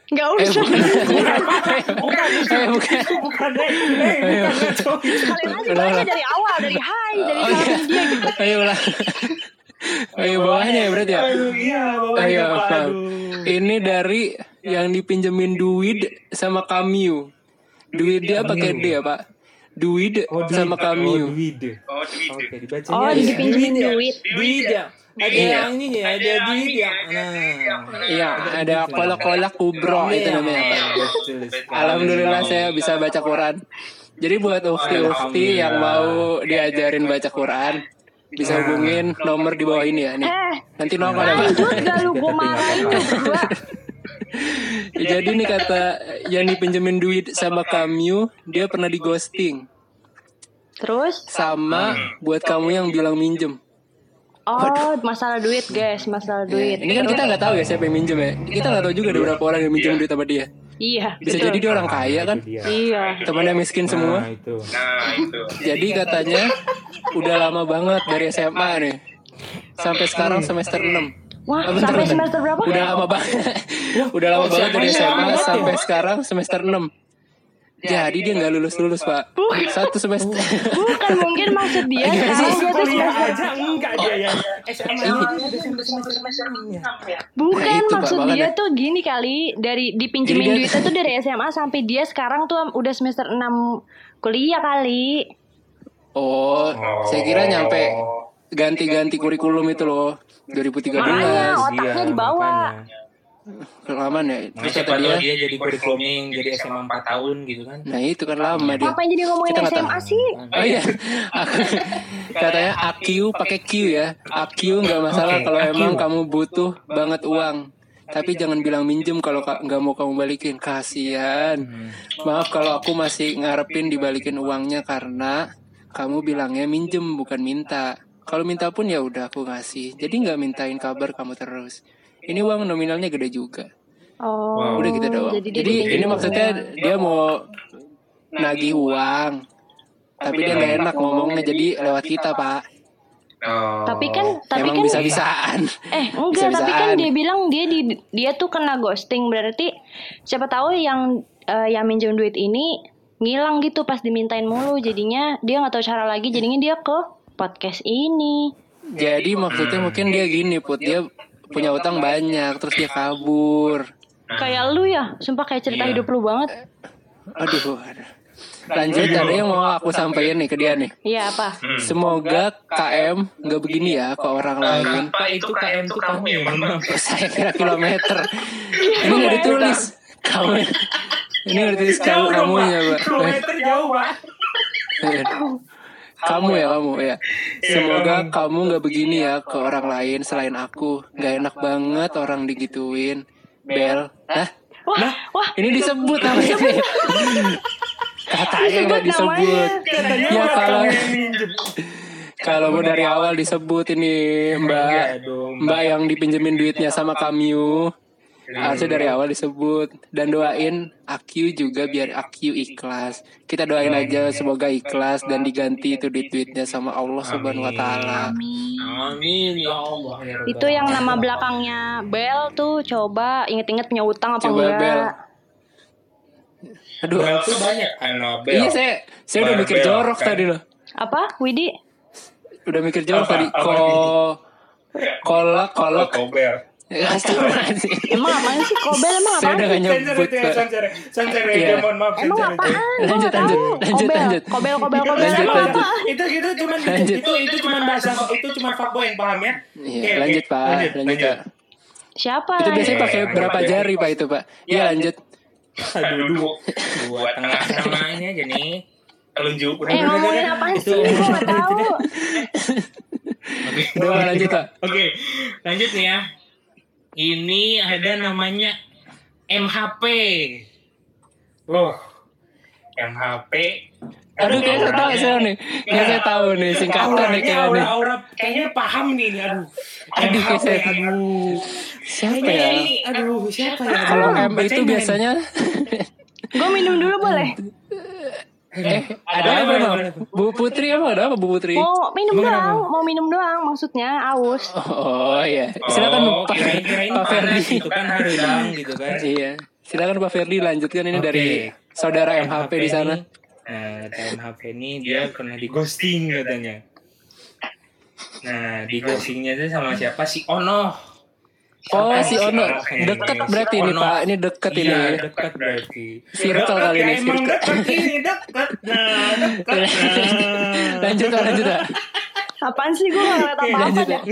Enggak Eh usah. bukan. Eh bukan. bukan deh, eh, bukan. Kalian aja Udah, baca dari awal, dari hai, dari Oh iya. media gitu. Ayo lah. Ayo bawahnya ya berarti ya. Aduh, iya, bawahnya, Ayo. Aduh. Ini dari yang dipinjemin duit sama Kamiu. Duit dia pakai D ya Pak. Duit Oh, duit. sama Oh, Kamiu. duit. Oke, dibacanya. Oh, ya. dipinjemin duit. Duit ya. Ada Iya. yang ini ya, ada duit ya. Nah. Iya, ada kolak-kolak kubro itu namanya sekali. Alhamdulillah saya bisa baca Quran. Jadi buat ukti-ukti yang mau diajarin baca Quran, bisa hubungin nomor di bawah ini ya nih. Eh, Nanti nongol ya Pak. Jadi nih kata yang dipinjemin duit sama Kamyu, dia pernah di ghosting. Terus, Sama buat kamu yang bilang minjem. Oh masalah duit guys, masalah duit. Ini kan kita nggak tahu ya siapa yang minjem ya. Kita nggak tahu juga ada berapa orang yang minjem duit sama dia. Iya, Bisa betul. jadi dia orang kaya kan. Iya. Temannya miskin semua. Nah, itu. Jadi katanya udah lama banget dari SMA nih. Sampai sekarang semester 6. Wah, Ah, bentar, sampai bentar. semester berapa? Udah lama banget. Udah lama Oh, banget dari SMA ya? sampai sekarang semester 6. Jadi dia nggak lulus lulus pak. Satu semester. Bukan mungkin maksud dia Gimana sekarang sih? dia tuh kuliah semester aja enggak dia ya semester ya Bukan Nah, maksud dia tuh gini kali dari dipinjemin duitnya tuh dari SMA sampai dia sekarang tuh udah semester 6 kuliah kali. Oh, saya kira nyampe ganti-ganti kurikulum itu loh 2013. Makanya, otaknya Iya, dibawa. makanya. Lama ya. Terus Masa kata dia, dia jadi kurikulumnya yang jadi SMA 4 tahun gitu kan nah itu kan lama dia. Ngapain jadi ngomongin Kita SMA sih? Oh iya, katanya AQ pakai Q ya. AQ nggak masalah kalau emang kamu butuh banget uang. Tapi jangan bilang minjem kalau ka- nggak mau kamu balikin. Kasian. Hmm. Maaf kalau aku masih ngarepin dibalikin uangnya karena kamu bilangnya minjem bukan minta. Kalau minta pun ya udah aku ngasih. Jadi nggak mintain kabar kamu terus. Ini uang nominalnya gede juga. Oh, Wow. Udah gitu doang. Jadi, Jadi ini maksudnya uang. dia mau nagih uang. Tapi dia nggak enak ngomongnya jadi lewat kita pak. Oh. Tapi kan tapi Emang kan bisa-bisaan. eh enggak tapi kan dia bilang dia di dia tuh kena ghosting berarti siapa tahu yang eh, yang minjem duit ini ngilang gitu pas dimintain mulu jadinya dia nggak tahu cara lagi jadinya dia ke podcast ini. Jadi maksudnya mungkin dia gini put dia punya utang banyak terus dia kabur. Kayak lu ya, sumpah kayak cerita Iya. hidup lu banget. Aduh. aduh. Lanjut ada yang mau aku sampaikan nih ke dia nih. Iya apa? Hmm. Semoga KM nggak begini ya ke orang lain. Pak itu KM tuh kamu ya. Saya kira kilometer. Ini nggak ditulis. Kamu. Ini nggak ditulis kamu kamunya pak. Kilometer jauh pak. Kamu ya kamu ya. Semoga kamu nggak begini ya ke orang lain selain aku. Nggak enak banget orang digituin. Bel, Hah? Wah, wah, Ini disebut namanya. Katanya nggak disebut. Katanya Ya kalau kalau mau dari awal disebut ini Iya Mbak. Mbak yang dipinjemin duitnya sama kamu. Harusnya dari awal disebut dan doain Aku juga biar Aku ikhlas. Kita doain aja semoga ikhlas dan diganti itu di duitnya sama Allah Subhanahu wa taala. Amin ya Allah. ya itu yang nama belakangnya Bel tuh coba inget-inget punya utang apa Coba enggak? Bel. Aduh. Bel tuh banyak Anabel. Iya saya saya udah mikir Bel, jorok kan? tadi loh. Apa? Widi? Udah mikir jorok Apa? tadi. Ko kolak kolak. Oh, Bel. Astagfirullahaladzim. Emang apaan sih Kobel emang Saya apaan? udah gak Sensor nyebut. itu ya, Iya. ya, mohon maaf. Emang apaan? Lanjut, lanjut, lanjut, Kobel. lanjut. Kobel, kobel, kobel. Lanjut, lanjut. apa? Itu itu Lanjut. itu itu cuman bahasa itu cuman fuckboy yang paham ya. Iya, lanjut Pak, Lanjut. Pak. Siapa Itu biasanya pakai Lanjut, berapa jari Pak itu Pak? Iya lanjut. Aduh, dua, dua tengah sama ini aja nih. Telunjuk. Eh ngomongin Itu- sih? Gue gak tahu. Oke. Udah lanjut Pak. Oke, lanjut nih ya. Ini ada namanya MHP. Loh, MHP. Aduh kayak saya tahu saya nih. Kayak saya tahu nih singkatan nih Auranya kayak nih. aura-aura kayaknya paham nih ini aduh. Aduh, kayak MHP, saya- aduh. Siapa Kayaknya ya? aduh siapa ya? Kalau M itu biasanya Gue minum dulu boleh? eh ada apa boleh, Bu Putri emang ada apa Bu Putri? Mau minum Emang doang, kenapa? mau minum doang maksudnya aus. Oh iya. Silakan Oh, Pak Pak Ferdi. gitu kan harudang gitu kan. Iya. Silakan Pak Ferdi lanjutkan ini Oke. dari saudara MHP di sana. ini- Nah, MHP ini dia pernah di ghosting katanya. Nah, di ghostingnya itu sama siapa? Si Ono. Oh Siapa si Ono deket berarti ini. Pak. Ini deket ini. Iya, dekat berarti. Circle kali ya, ini, Emang circle. dekat ini, dekat. Nah. Nah. Lanjut lanjut. Apaan sih gue gak ngeliat apa-apa lanjut, dah.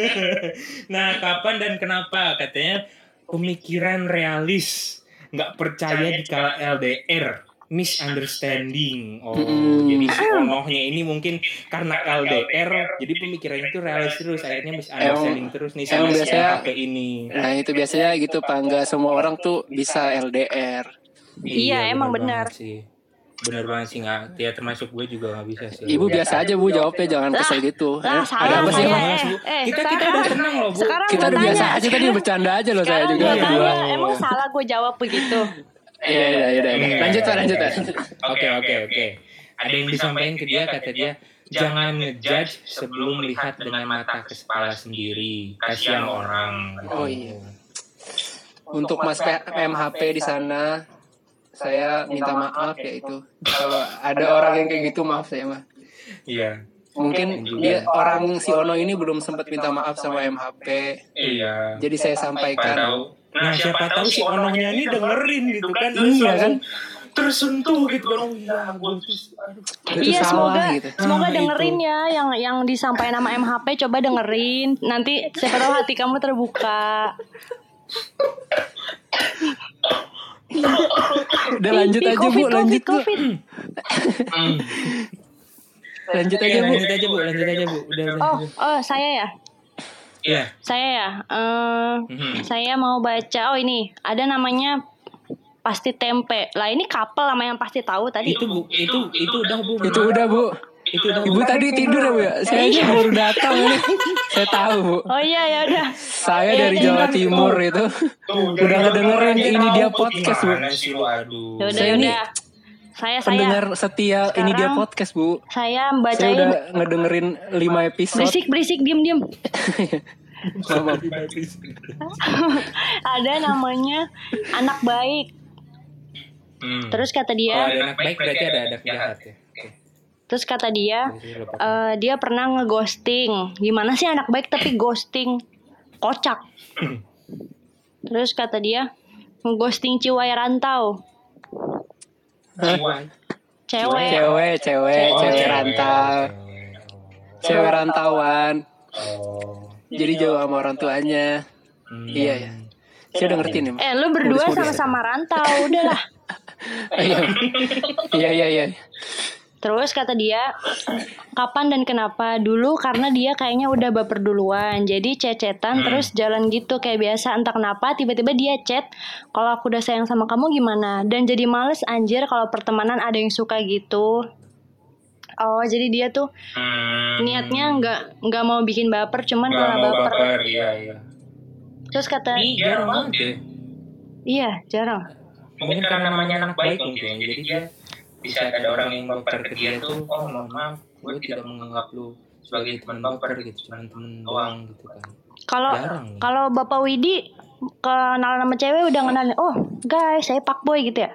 nah, kapan dan kenapa? Katanya pemikiran realis, nggak percaya di kala LDR, misunderstanding. Oh, Mm-mm. jadi si onohnya ini mungkin karena LDR, jadi pemikirannya itu realis terus, akhirnya misunderstanding terus nih sama si biasanya- HP ini. Nah itu biasanya gitu Pak. Nggak semua orang tuh bisa LDR. Iya, emang benar. banget sih. Bener banget sih nggak, ya termasuk gue juga nggak bisa sih. Ibu biasa aja Bu jawabnya jangan kesel gitu. Lah, salah Ada apa sih? saya. Eh, eh, Kita- kita sekarang- udah tenang loh, Bu. Sekarang Kita udah biasa aja tadi bercanda aja loh saya juga gue berdua. tanya, emang salah gue jawab begitu? Iya iya iya. iya. Lanjut Pak, lanjut Pak. Oke oke oke. Ada yang disampaikan ke dia kata dia jangan ngejudge sebelum melihat dengan mata kepala sendiri. Kasihan orang. gitu. Oh, iya. Untuk Mas MHP di sana saya minta maaf ya itu. Kalau ada orang yang kayak gitu maaf saya mah. Iya. Mungkin dia orang si Ono ini belum sempat minta maaf sama MHP. Iya. Jadi saya sampaikan. Nah, siapa tahu si ononya ini dengerin gitu kan. Iya, kan? Tersentuh gitu kan. Oh iya. Itu iya salah semoga gitu. semoga Nah, dengerin ya yang yang disampaikan nama MHP coba dengerin nanti siapa tahu hati kamu terbuka Udah lanjut aja COVID, Bu, lanjut. COVID, COVID. Lanjut Iya, aja Bu. lanjut aja Bu, lanjut aja Bu. Udah, udah. Oh, oh saya ya. Iya. Saya ya. Eh, Mhm. Saya mau baca. Oh ini ada namanya pasti tempe. Lah ini couple sama yang pasti tahu tadi. Itu Bu, itu itu udah Bu. Itu udah Bu. Itu udah. Ibu tadi tidur ya Bu ya? Saya aja baru datang ini. Saya tahu Bu. Oh iya ya udah. Saya dari Jawa Timur itu. Udah ngedengerin ini dia podcast Bu. Ya udah Saya ya ini Saya saya Pendengar setia ini dia Sekarang- podcast Bu. saya Saya bacain udah ngedengerin 5 episode. berisik berisik diem diem. Ada namanya anak baik. Hmm. Terus kata dia, ada anak baik berarti ada anak jahat ya. Terus kata dia, eh, dia pernah ngeghosting. Gimana sih anak baik tapi ghosting? Kocak. Terus kata dia, ngeghosting ciwai rantau. Cewek. Cewek, cewek, Oh, cewek rantau. Cewek rantauan. Oh. Jadi jauh sama orang tuanya. Hmm. Iya ya. Saya udah ngerti nih. Eh, lu berdua sama-sama rantau. Udahlah. Iya. Iya, iya, iya. Terus kata dia, kapan dan kenapa? Dulu karena dia kayaknya udah baper duluan. Jadi cecetan terus jalan gitu kayak biasa. Entah kenapa tiba-tiba dia chat, kalau aku udah sayang sama kamu gimana? Dan jadi males anjir kalau pertemanan ada yang suka gitu. Oh, jadi dia tuh Hmm. niatnya nggak nggak mau bikin baper, cuman Nggak karena mau baper. baper, iya iya. Terus kata, Ini jarang banget ya. iya jarang. Mungkin karena namanya anak baik mungkin. Jadi dia bisa ada orang yang baper ke dia tuh, oh mohon maaf, gue tidak menganggap lu sebagai teman baper gitu, cuma teman doang gitu kan. Kalau Jarang nih. kalau Bapak Widi kenal nama cewek udah kenalin, oh guys saya pak boy gitu ya.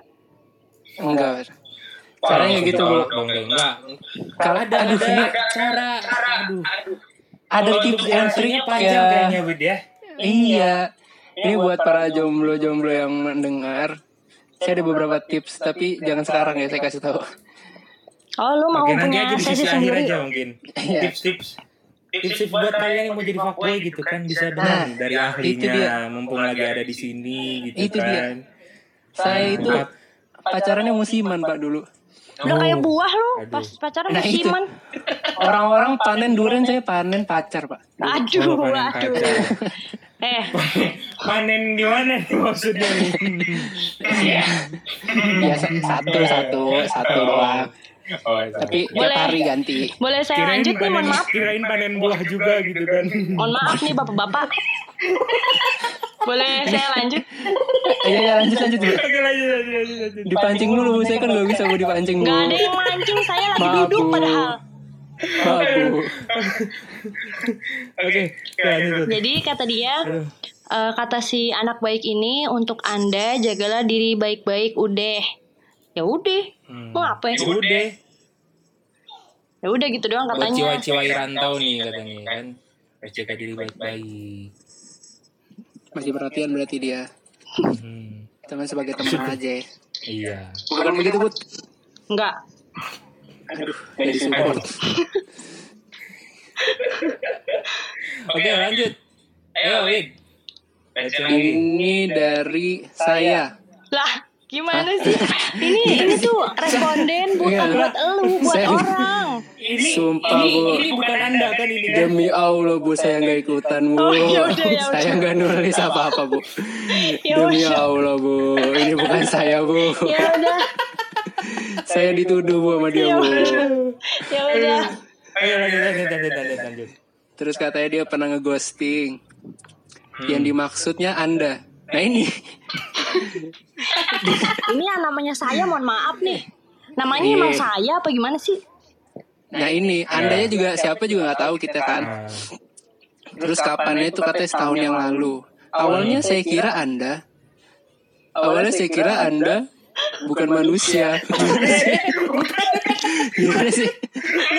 Enggak. Caranya gitu, dong, enggak. Kalau Ada, aduh ada, cara, aduh. ada Kalau tips and trick panjang ya. kayaknya Bud ya. Iya. Ini buat para jomblo-jomblo yang mendengar. Saya ada beberapa tips, tapi jangan sekarang ya saya kasih tahu. Oh lu mau Oke, nanti punya aja sesi sendiri? aja mungkin. Iya. Tips-tips. Tips-tips buat kalian yang mau jadi fuckboy gitu kan bisa dengar Nah, dari itu dia. ahlinya mumpung lagi ada di sini gitu Itu dia. kan. Saya itu Buat- pacarannya musiman Pak dulu. Udah kayak buah lu pas pacaran Nah, itu. musiman. Orang-orang panen durian, saya panen pacar Pak. Aduh, Oh, aduh. Eh, Panen di mana nih maksudnya nih? Ya sa- satu satu satu doang. Oh, Tapi tiap Boleh. hari ganti. boleh saya kirain lanjut nih, panen, mohon maaf. kirain panen buah juga gitu kan. Mohon maaf nih bapak-bapak. boleh saya lanjut? Iya ya lanjut lanjut. Oke lanjut lanjut lanjut. lanjut. Dipancing dulu saya kan nggak bisa Bu dipancing Bu. Gak ada yang mancing, saya lagi Maaf, duduk padahal. Maaf Bu. Oke, lanjut. Jadi kata dia, eh, kata si anak baik ini untuk anda jagalah diri baik-baik udah. Ya udah, Hmm. mau apa? Ya Udah. Ya udah gitu doang katanya. ciwa-ciwa rantau nih katanya kan. Harus jaga diri baik-baik. Masih perhatian berarti dia. Hmm. Teman sebagai teman aja. ya. Iya. Bukan begitu Bu. Enggak. Aduh, jadi support. Oke lanjut. Ayo Wid. Baca lagi. Ini dari saya. Lah, gimana sih? Ini ini tuh responden bukan Iya. buat elu, buat Saya- orang. Ini, Sumpah, ini, Bu. ini bukan anda kan ini kan? Demi Allah Bu, saya nggak ikutan Bu. Oh, yaudah, yaudah. Saya nggak nulis apa-apa Bu. Ya Demi. Allah Bu, ini bukan saya Bu. Ya udah, Saya dituduh Bu sama dia ya Bu. Ya udah. Ayo lanjut lanjut lanjut lanjut lanjut. Terus katanya dia pernah ngeghosting. Hmm. Yang dimaksudnya Anda. Nah ini, Ini yang namanya saya, mohon maaf nih. Namanya Iya. emang saya apa gimana sih? nah ini, Andanya juga siapa juga nggak tahu kita kan. Nah, Terus kapannya itu katanya setahun yang lalu. Awalnya saya kira Anda. Awalnya saya kira Anda bukan manusia. Gimana sih?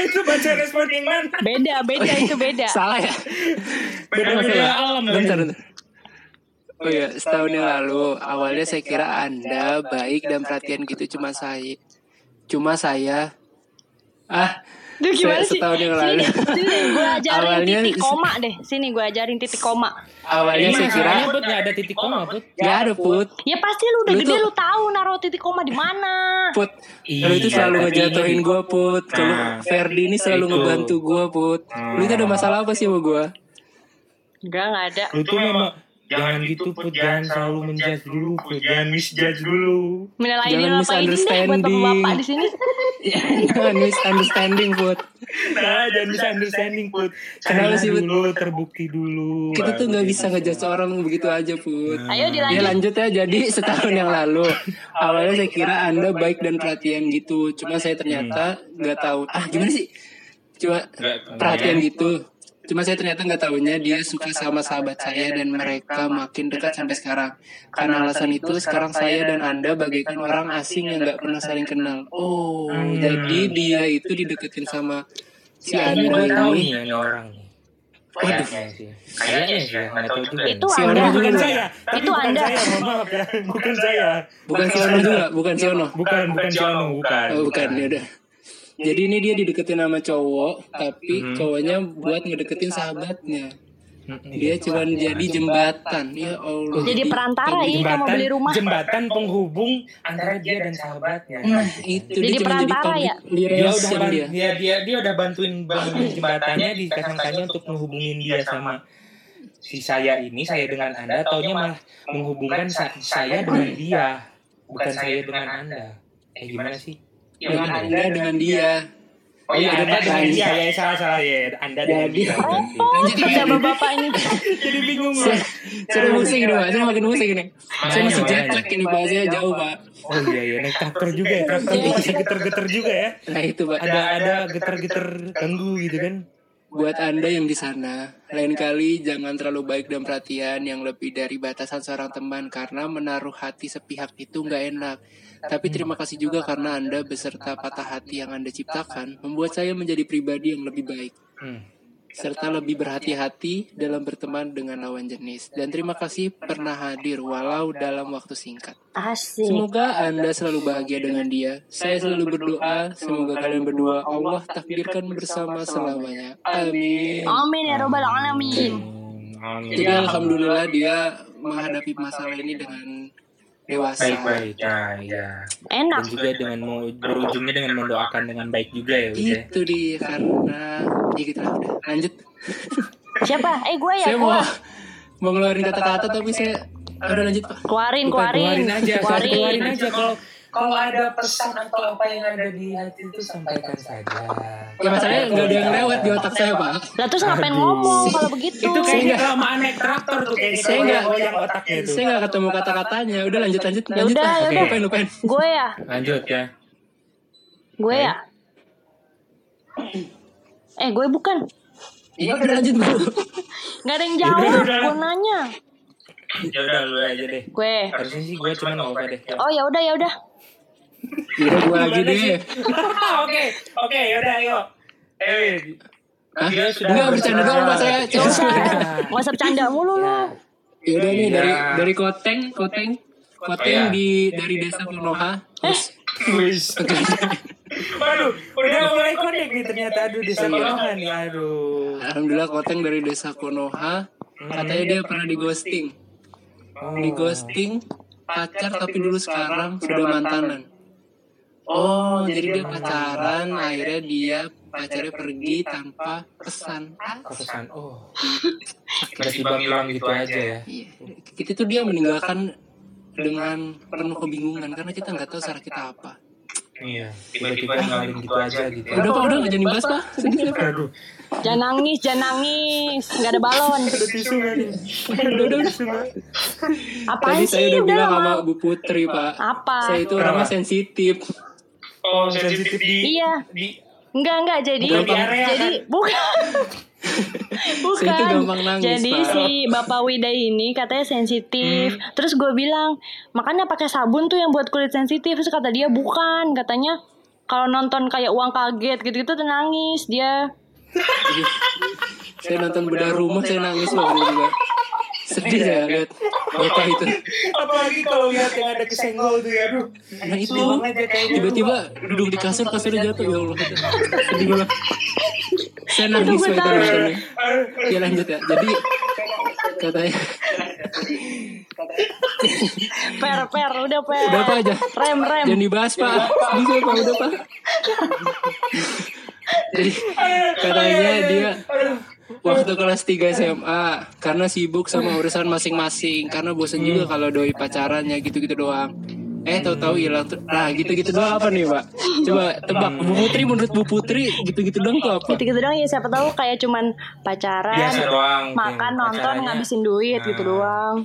Itu baca respon yang mana? Beda, beda itu beda. Salah ya? Beda-beda alam. Bentar, bentar. Oh iya, setahun yang lalu awalnya saya kira Anda baik dan perhatian gitu cuma saya. Cuma saya ah Duh gimana se- sih? setahun yang lalu. Sini, sini gue ajarin Awalnya- titik koma deh. Sini gue ajarin titik koma. awalnya saya kira Put nggak ada titik koma Put. nggak ada put Ya pasti lu udah Lu gede tuh- lu tahu naruh titik koma di mana. put Iya, lu itu selalu tapi ngejatuhin gue put kalau Nah, Ferdi ini selalu itu. ngebantu gue put lu itu ada masalah apa sih sama gue Enggak, enggak ada. Lu tuh memang jangan gitu Put, jangan selalu menjudge dulu Put, jangan misjudge dulu. Minal Jangan deh buat misunderstanding. bapak-bapak di sini. jangan misunderstanding put Nah, jangan bisa understanding Put. Kenapa sih, Put? dulu, terbukti dulu. kita tuh nggak bisa ngejudge orang begitu aja put Ayo Ya dilanjut. lanjut ya jadi setahun yang lalu awalnya saya kira anda baik dan perhatian gitu cuma saya ternyata nggak tahu ah gimana sih cuma perhatian gitu cuma saya ternyata nggak tahunya dia suka sama sahabat saya dan mereka makin dekat sampai sekarang karena alasan itu sekarang saya dan anda bagaikan orang asing yang nggak pernah saling kenal oh jadi dia itu dideketin sama si gue anda tahu ini nih ini orang. Waduh. Kayaknya sih. Kayaknya sih, nggak tahu juga. Itu Si Anda. Bukan saya. Itu Anda. maaf ya. Bukan saya. bukan si Ono juga bukan si Ono Bukan, bukan Siono, bukan. Oh, bukan ya udah. Jadi ini dia dideketin sama cowok, tapi cowoknya buat ngedeketin sahabatnya. Dia cuma jadi jembatan. Ya Allah. Jadi perantara ya kamu beli rumah. jembatan penghubung antara dia dan sahabatnya. Nah, itu Jadi dia cuma jadi perantara public ya? dia udah dia. dia dia dia udah bantuin bangunin jembatannya dikasangkannya untuk menghubungin dia sama si saya ini saya dengan anda taunya malah menghubungkan sa- saya dengan dia bukan saya dengan anda eh gimana sih Dengan Anda dengan dia. oh iya Iya, anda lanjut. dia ya salah salah ya anda dengan dia. Oh, kerja bapak ini. jadi bingung saya udah musik Pak. Saya makin musik ini. Saya masih jet lag ini bahasanya jauh, Pak. oh iya ya naik traktor juga ya traktor bisa geter-geter juga ya Nah, itu, Pak. ada ada geter-geter ganggu gitu kan Buat Anda yang di sana, lain kali jangan terlalu baik dan perhatian yang lebih dari batasan seorang teman karena menaruh hati sepihak itu nggak enak. Tapi terima kasih juga karena Anda beserta patah hati yang Anda ciptakan membuat saya menjadi pribadi yang lebih baik hmm. serta lebih berhati-hati dalam berteman dengan lawan jenis. Dan terima kasih pernah hadir walau dalam waktu singkat. Asik. Semoga Anda selalu bahagia dengan dia. Saya selalu berdoa, semoga kalian berdua Allah takdirkan bersama selamanya. Amin. Amin ya robbal alamin. Amin. Jadi alhamdulillah dia menghadapi masalah ini dengan dewasa. baik-baik nah, ya Enak. dan juga dengan mau berujungnya dengan mendoakan dengan baik juga ya udah Itu dia karena ya gitu lah udah. Lanjut. Siapa? Eh gue ya, saya mau gue. mau ngeluarin kata-kata tapi saya udah lanjut Pak. Keluarin, Bukan, keluarin. keluarin aja Keluarin. keluarin aja kalau kalau ada pesan atau apa yang ada di hati itu sampaikan saja Ya masalahnya nggak ada yang lewat di otak saya Pak. Lah terus ngapain ngomong kalau begitu? itu kayaknya kelamaan naik traktor tuh kayaknya Saya nggak otaknya itu saya nggak ketemu kata-katanya. Udah lanjut lanjut lanjut udah, lah. ya udah. Lupain lupain. Gue ya, lanjut ya gue ya. Eh gue bukan. Iya udah lanjut Bu. Gak ada yang jawab, gue nanya. ya udah lu aja deh Gue. harusnya sih gue cuma apa deh Oh ya udah ya udah. Udah gua lagi deh. oke oke yaudah ayo eh sudah Enggak bercanda doang Pak saya. Gak usah, bercanda mulu lu. Ya udah nih Iya. dari dari Koteng, Koteng, Koteng Iya. di dari desa Konoha. Terus Wis. Waduh, udah mulai connect nih ternyata aduh desa Konoha nih aduh. alhamdulillah Koteng dari desa Konoha. Katanya dia pernah di ghosting. Di ghosting pacar tapi dulu sekarang sudah mantanan. Oh, jadi dia pacaran, akhirnya dia pacarnya pergi tanpa pesan. Kepesan oh. Tiba-tiba bilang gitu aja ya. Iya, kita tuh dia meninggalkan dengan penuh kebingungan karena kita nggak tahu cara kita apa. Iya, tiba-tiba ninggalin gitu aja gitu. Udah pak, udah nggak jadi bahas pak. Aduh, Jangan nangis, jangan nangis. Gak ada balon. ada tisu nggak nih? Udah udah. Tisu nggak? Apaan Tadi sih? saya udah Udah bilang sama Bu Putri pak. Apa? Saya itu orangnya sensitif. Oh, sensitif di Iya. di Enggak, enggak. Jadi, Bukan di area, jadi kan? bukan. Bukan. Nangis, Jadi Pak. si Bapak Wida ini katanya sensitif. Terus gue bilang, makanya pakai sabun tuh yang buat kulit sensitif. Terus kata dia bukan, katanya kalau nonton kayak uang kaget gitu-gitu tuh nangis dia. Saya nonton bedah rumah saya nangis itu juga. Sedih saya lihat bapak itu. Apalagi kalau lihat yang ada kesenggol tuh ya, aduh. Nah itu kayaknya. tiba-tiba duduk di kasur kasurnya jatuh ya Allah. Sedih banget. Saya nangis waktu itu tahu. nontonnya. Ya lanjut ya. Jadi katanya Per, per, udah per. udah apa aja. Rem, rem. Jangan dibahas pak. Bisa pak udah pak. Jadi katanya dia waktu kelas 3 SMA karena sibuk sama urusan masing-masing karena bosan juga kalau doi pacarannya gitu-gitu doang. Eh tahu-tahu hilang tuh. Nah gitu-gitu doang apa nih pak? Coba tebak Bu Putri menurut Bu Putri gitu-gitu doang tuh apa? Gitu-gitu doang ya siapa tahu kayak cuman pacaran, Biasa doang. makan, nonton, pacarannya. ngabisin duit gitu Nah. doang.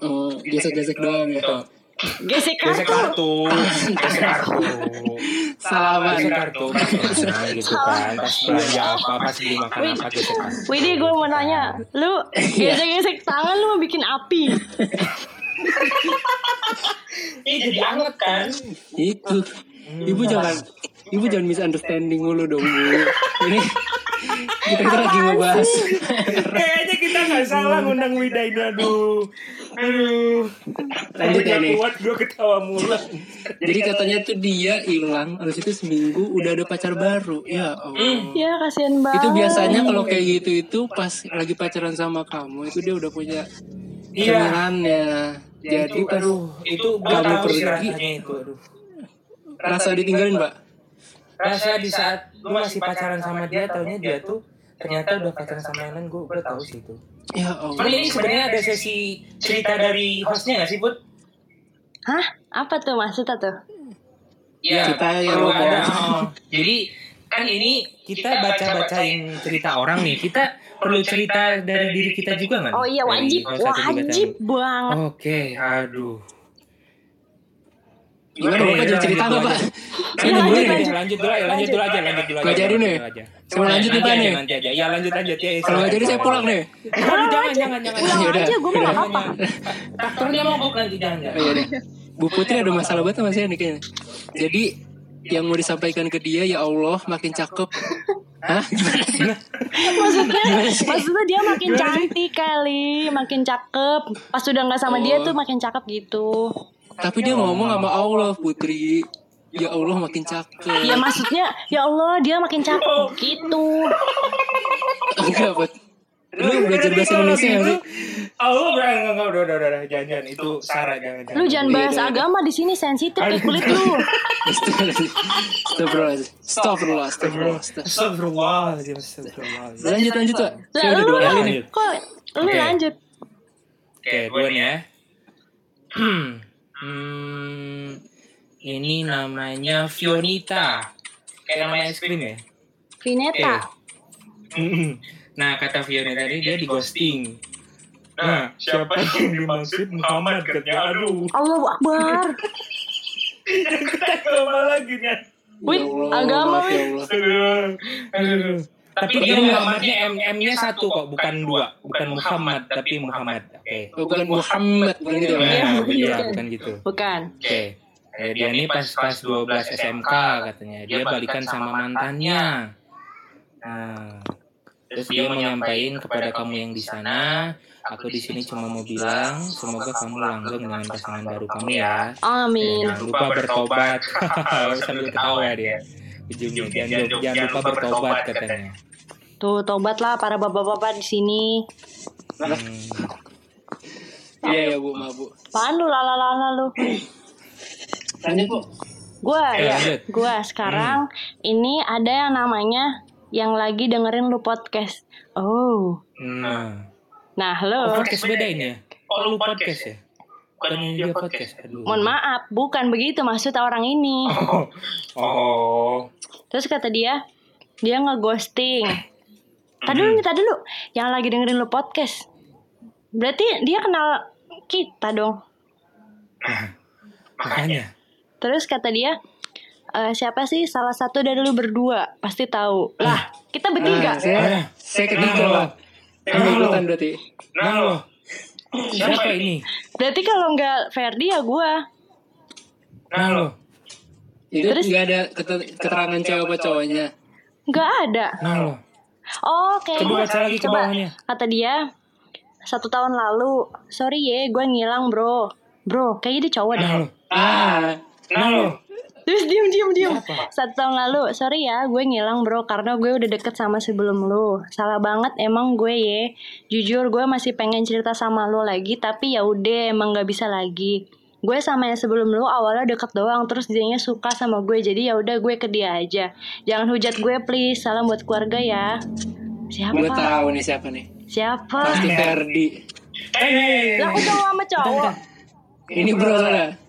Oh gesek-gesek doang gitu. Gesek Gesek kartu. kartu, gesek kartu, Salaman. gesek kartu, nah, gitu kan. Pas belanja apa, pas beli makan apa, gesek kartu. Widih gue mau nanya, lu Iya. gesek-gesek tangan lu mau bikin api. Ini jadi anget kan? Itu. Ibu jangan Ibu jangan misunderstanding mulu dong Bu. Ini kita kita lagi ngebahas. Kayaknya kita nggak salah ngundang Wida ini, aduh. Aduh. Lanjut ya nih. kuat gue ketawa mulu. Jadi katanya tuh dia hilang, habis itu seminggu udah ada pacar baru. Ya Allah. Ya kasihan banget. Itu biasanya kalau kayak gitu itu pas lagi pacaran sama kamu itu dia udah punya Iya. cemilannya. Jadi pas aduh, itu Kamu pergi. rasanya itu, aduh. rasa ditinggalin, Mbak. Rasa di saat lu masih pacaran sama dia, taunya dia tuh ternyata udah pacaran sama yang lain, gue udah tahu sih itu. Ya Allah. ini sebenarnya ada sesi cerita dari hostnya nggak sih, Bud? Hah? Apa tuh maksudnya tuh? Iya, Kita yang ada. oh. Jadi kan ini kita baca-bacain cerita orang nih. Kita perlu cerita dari diri kita juga nggak? nih? Oh iya wajib, wajib banget. Oke, aduh. Gimana Bapak jadi cerita nggak, Pak? Saya Iya, nungguin lanjut, nih. Lanjut, lanjut dulu, ya, lanjut dulu aja, lanjut dulu aja. Nggak jadi nih. lanjut aja. Coba lanjut nih, Pak, aja, nih. Nanti aja, ya lanjut lanjut ya. Kalau nggak jadi saya pulang nih. Jangan, jangan, jangan. Pulang aja, gue mau yaudah. apa? Traktornya mogok nanti, jangan, jangan. Oh, iya deh. Bu Putri ada masalah banget sama saya nih kayaknya. Jadi yang mau disampaikan ke dia ya Allah makin cakep. Hah? Gimana? Maksudnya, Gimana sih? maksudnya dia makin cantik kali, makin cakep. Pas udah nggak sama dia Oh. tuh makin cakep gitu. Tapi dia ngomong sama Allah Putri. Ya Allah makin cakep. Ya maksudnya, ya Allah dia makin cakep gitu. Enggak, Bud. Lu belajar bahasa Indonesia nggak sih? Oh, udah, enggak, enggak, udah, udah, udah, udah, jangan, jangan. Itu Sarah, jangan, jangan. Lu jangan bahas Iya, iya. agama di sini sensitif kayak kulit lu. Astagfirullah. Astagfirullah. Astagfirullah. Astagfirullahaladzim, astagfirullahaladzim. Lanjut lanjut Pak. Udah lu dua kali lah, nih. kok lu lanjut. Oke, gue nih ya. hmm, ini namanya Fionita. Kayak nama es krim ya? Vineta. Mm-mm. Nah, kata Fionita tadi dia di ghosting. Nah, siapa yang dimaksud Muhammad katanya? Aduh, Allahu Akbar. kita lagi kan? Wih, Ya Allah, agama ya wih. Allah. Aduh, aduh. Tapi dia Muhammadnya M M-nya satu kok, bukan dua, bukan Muhammad tapi Muhammad. Oke. Oh, bukan Muhammad bukan gitu ya. Iya, Nah, bukan. iya, bukan gitu. Bukan. Oke. Eh, dia ini pas pas 12 SMK katanya. Dia balikan sama mantannya. Nah, terus dia menyampaikan kepada kamu yang di sana, aku di sini cuma mau bilang semoga kamu langgeng dengan pasangan baru kamu ya. Amin. Jangan lupa bertobat. Sambil ketawa dia. Ujungnya jangan, lupa- jangan lupa bertobat katanya. Tuh tobatlah para bapak-bapak di sini. Hmm. Iya ya Bu, maaf Bu. Apaan lu lala-lala lu? Lanjut Bu. Gua Eh, ya, lanjut. gua sekarang ini ada yang namanya yang lagi dengerin lu podcast. Oh. Nah, Nah, oh, lo. podcast beda ini ya? Oh, lu podcast ya? Bukan dia podcast. Aduh. Mohon maaf, bukan begitu maksud orang ini. Oh. oh. Terus kata dia, dia ngeghosting. Tadi dulu nih, tadi dulu. Yang lagi dengerin lu podcast. Berarti dia kenal kita dong. Nah, makanya. Terus kata dia, eh, siapa sih salah satu dari lu berdua? Pasti tahu. Lah, kita bertiga. Nah, saya, saya ketiga Nah, pak. Ikutan berarti. Nah lo. Siapa ini? Berarti kalau nggak Ferdi ya gua. Nah lo. Itu Terus? nggak ada kete- keterangan cewek apa cowoknya. Nggak ada. Nah lo. Oh, kayaknya. Coba baca lagi ke Coba. bawahnya. Kata dia, satu tahun lalu, sorry ye, gue ngilang bro. Bro, kayaknya dia cowok deh. Nah lo. Ah, Nah lo. Terus diem diem diem. Siapa? Satu tahun lalu, sorry ya, gue ngilang bro karena gue udah deket sama sebelum lu. Salah banget emang gue ye. Jujur gue masih pengen cerita sama lu lagi, tapi ya udah emang gak bisa lagi. Gue sama yang sebelum lu awalnya deket doang, terus dianya suka sama gue, jadi ya udah gue ke dia aja. Jangan hujat gue please, salam buat keluarga ya. Siapa? gue tahu nih siapa nih. Siapa? Pasti Ferdi. Eh, Lah aku cowok sama cowok. Ini bro soalnya.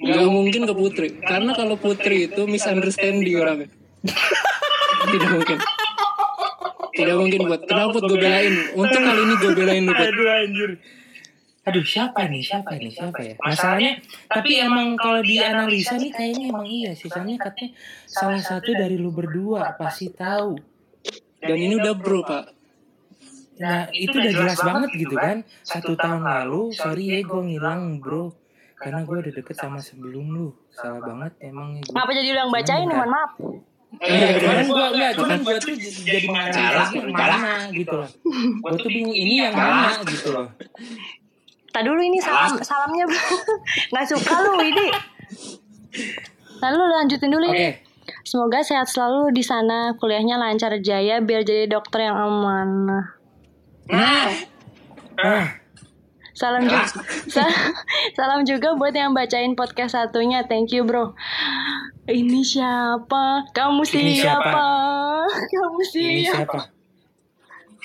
Gak mungkin ke Putri. Karena kalau Putri itu misunderstanding orangnya. Tidak mungkin. Tidak mungkin buat. Kenapa gue belain? Untuk kali ini gue belain lu. Aduh anjir. Aduh siapa nih siapa nih siapa ya masalahnya tapi emang kalau dianalisa nih kayaknya emang iya sih soalnya katanya salah satu dari lu berdua pasti tahu Dan ini udah bro pak. nah itu udah jelas banget gitu kan satu tahun lalu sorry ya gue ngilang bro karena gue udah deket sama sebelum lu salah banget emang gue Ngapa jadi lu yang bacain? Mohon maaf. Iya, cuman gue enggak, cuman gue tuh jadi yang mana gitu loh. Gue tuh bingung ini yang mana gitu loh. Tak dulu ini salam salamnya nggak suka lu ini. Lalu lanjutin dulu ini. Semoga sehat selalu di sana, kuliahnya lancar jaya biar jadi dokter yang amanah. ah, Salam juga, salam juga buat yang bacain podcast satunya. Thank you bro. Ini siapa? Kamu Ini siapa? siapa? Kamu ini siapa? siapa?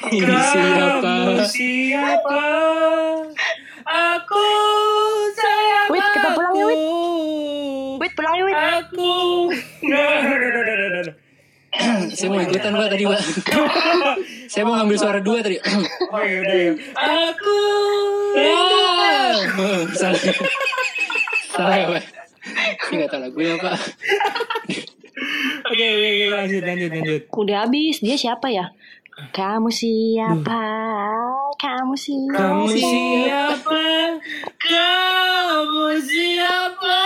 Ini siapa? Kamu siapa? Aku sayang Wait, kita pulang ya, Wit. aku. Wait pulang ya Wit. Aku. Saya mau ikutan pak tadi pak. Saya mau ngambil suara dua tadi. Oh ya udah ya. Aku. Salah. Salah ya pak. Ini gak tahu lagunya pak. Oke oke oke lanjut lanjut lanjut. Udah habis. Dia siapa ya? Kamu siapa? Kamu siapa? Kamu siapa? Kamu siapa?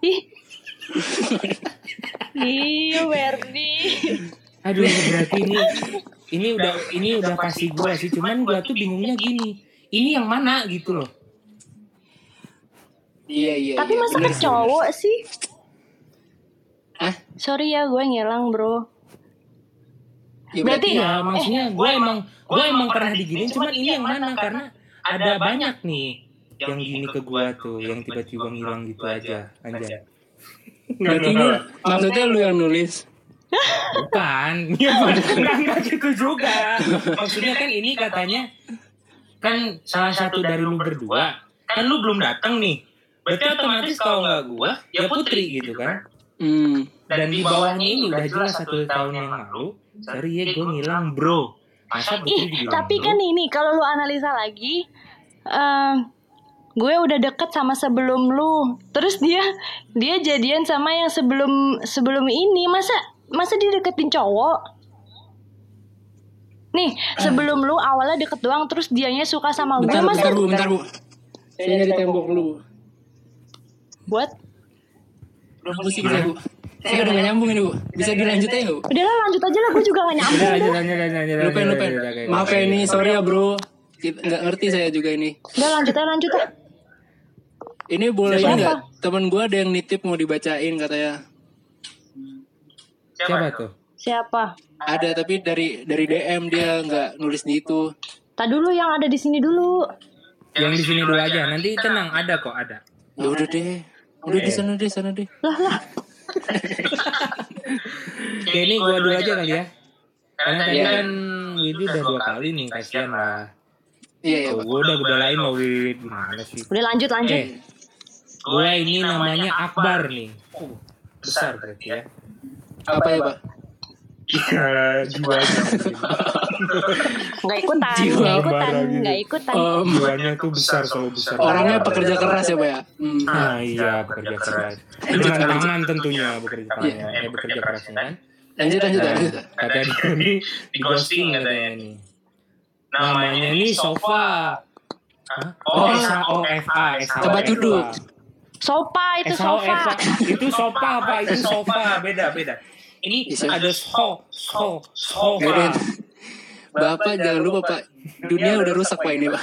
Ih. Iya, Werdi. Aduh berarti ini ini udah ini udah pasti gua sih cuman gua tuh bingungnya gini ini yang mana gitu loh Iya iya. Tapi iya, masa bener ke sih. cowok sih? Hah? Sorry ya, gue ngilang, bro. Ya, Berarti- ya maksudnya gua emang gua emang pernah diginin cuman ini yang mana karena ada banyak nih yang gini ke gua tuh yang tiba-tiba ngilang gitu aja anjay Berarti maksudnya lu yang nulis. Bukan, ya bukan, enggak, enggak gitu juga. Maksudnya kan ini katanya kan salah satu dari lu berdua, kan lu belum datang nih. Berarti otomatis kalau nggak gua, ya Putri gitu kan. Hmm. Dan di bawahnya ini udah jelas satu tahun yang lalu, sorry ya gue ngilang bro. Masa Putri Ih, tapi bro? kan ini kalau lu analisa lagi, eh gue udah deket sama sebelum lu. Terus dia dia jadian sama yang sebelum sebelum ini. Masa masa dia deketin cowok? Nih, sebelum lu awalnya deket doang terus dianya suka sama gue Bentar, masa bentar bu, bentar bu. Saya nyari tembok dulu. Bu. buat bu. Saya udah gak nyambung ini bu. Bisa dilanjut aja bu? Udah lah lanjut aja lah gue juga gak nyambung Udah, dah. lanjut, lanjut, lanjut, Lupain, lupain. Maaf ya ini, sorry ya bro. Nggak ngerti saya juga ini. Udah lanjut aja lanjut ah. Ini boleh nggak? Temen gue ada yang nitip mau dibacain katanya. Siapa tuh? Siapa? Ada tapi dari dari DM dia nggak nulis di itu. Tak dulu yang ada di sini dulu. Yang di sini dulu aja. Nanti tenang, ada kok, ada. Ya udah deh. Udah di sana deh, sana deh. Lah lah. Oke, ini gua dulu aja kali ya. Karena tadi kan Widi udah dua kali nih, kasihan lah. Iya iya. Gua udah belain loh Wid, gimana sih? Udah lanjut lanjut. Oke, gue ini namanya Akbar nih. Besar berarti ya. Apa ya pak? Ya, jiwanya mungkin. Nggak ikutan, Jiwa nggak ikutan, gitu. nggak ikutan. Om, Jiwanya tuh besar selalu besar. orangnya pekerja keras ya pak ya Hmm. Ah iya bekerja keras. Dengan tangan tentunya bekerja keras. Iya. Eh bekerja kerasnya kan. lanjut lanjut Nah, lanjut kata dia ini di ghosting katanya nih. Namanya ini sofa. Hah? Oh, S H O F A. S H O Tempat F A. duduk. Sofa itu S H O F sofa. Itu sofa apa? Itu sofa. Beda beda. Ini ada so so sofa. Beda. Bapak jangan lupa pak, dunia udah rusak pak ini pak.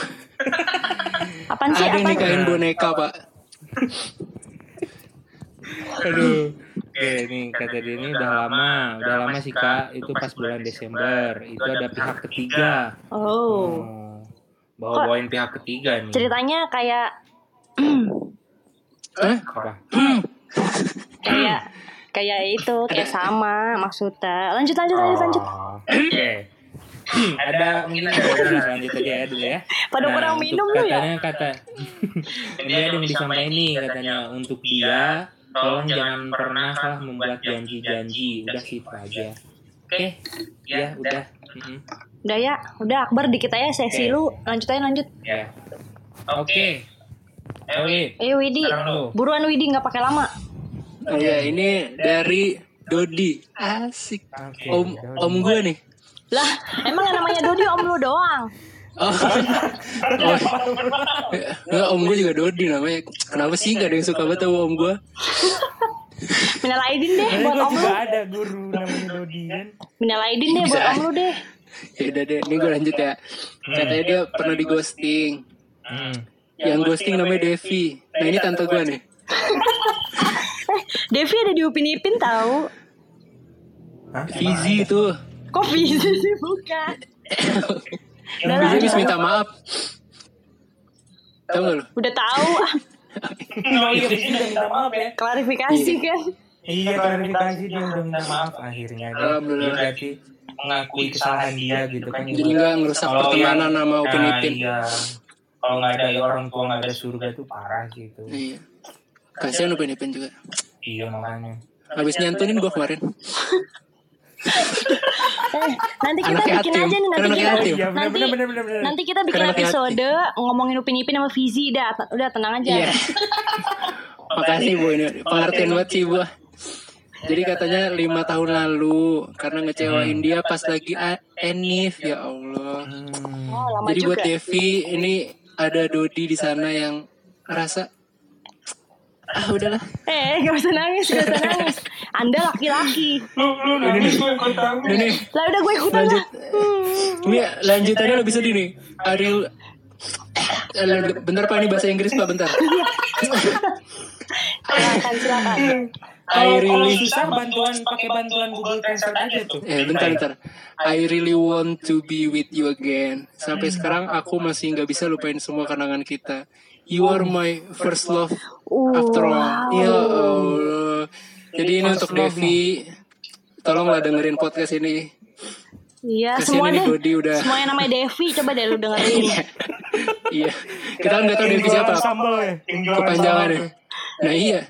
Apaan sih? Ada yang Apaan? nikahin boneka pak. Aduh. Oke, nih kata dia ini udah lama, udah lama sih kak. Itu pas bulan Desember. Itu ada pihak ketiga. Oh. Oh, bawa bawain pihak ketiga nih. Ceritanya kayak Apa? kayak kayak itu, kayak sama maksudnya. Lanjut lanjut lanjut lanjut. Oh, Oke. ada mungkin ada lanjut aja ya dulu ya. Pada kurang untuk minum lu ya? katanya kata ini ada yang disampaikan nih katanya untuk dia tolong jangan pernah lah membuat janji-janji udah sih itu aja. Oke, ya udah. Mm-mm. Udah ya, udah Akbar dikit aja sesi Oke. lu. Lanjut aja lanjut. Ya. Oke. Oke. Eh Widi, Sekarang lu. buruan Widi nggak pakai lama. Oh ya ini dari Dodi. Asik. Oke, Om om gue nih. Lah, emang yang namanya Dodi om lu doang. Oh. oh. Enggak, om gue juga Dodi namanya. Kenapa sih gak ada yang suka banget sama om gue? Minal aidin deh buat om lu. juga ada guru namanya Dodi kan. Minal aidin deh buat om lu deh. Ya udah deh, ini gue lanjut ya. Katanya dia pernah di ghosting. Hmm. Yang ghosting namanya Devi. Nah ini tante gue nih. Devi ada di Upin Ipin tahu. Hah? Fizi itu. Kok bisa sih bukan? Fizi habis minta maaf. Tahu gak lu? Udah tahu ah, Oh iya, Rizky udah minta maaf ya. klarifikasi kan. Iya, klarifikasi dia udah minta maaf akhirnya. Dia, Alhamdulillah. dia berarti mengakui kesalahan dia gitu kan. Jadi nggak ngerusak pertemanan yang- sama Upin Nah, Ipin. Iya. Kalau nggak ada orang tua nggak ada surga itu parah sih itu. Iya. Kasihan Upin Ipin juga. Iya makanya. Habis nyantunin gue kemarin. Eh, nanti kita Anaknya bikin Atim. aja nih nanti anaknya kita Atim. Iya, nanti bener, bener, bener, bener. nanti kita bikin anaknya episode ngomongin Upin Ipin sama Fizi dah udah tenang aja. Iya. Makasih bu ini pengertian banget sih bu. Jadi katanya lima tahun lalu karena ngecewain dia pas lagi Enif ya Allah. Hmm. Oh, lama Jadi juga. buat Devi ini ada Dodi di sana yang rasa ah udahlah. Eh, gak usah nangis, gak usah nangis. Anda laki-laki. Lu lu nangis gue ikut tahu. Ini nih Lah udah gue ikutan lanjut. lah. Ini lanjutannya lebih sedih nih. Ariel Eh, bentar pak ini bahasa Inggris pak bentar. Silakan, silakan. I really susah bantuan pakai bantuan Google Translate aja tuh. Eh bentar bentar. I really want to be with you again. Sampai sekarang aku masih nggak bisa lupain semua kenangan kita. You are my first love after all. Ya Allah. Jadi ini untuk Devi. Tolonglah dengerin podcast ini. Iya, semua ini deh. Udah. Semua yang namanya Devi, coba deh lu dengerin. iya. Kita kan nggak tahu Devi siapa. Sambal ya. Kepanjangan ya. Nah iya.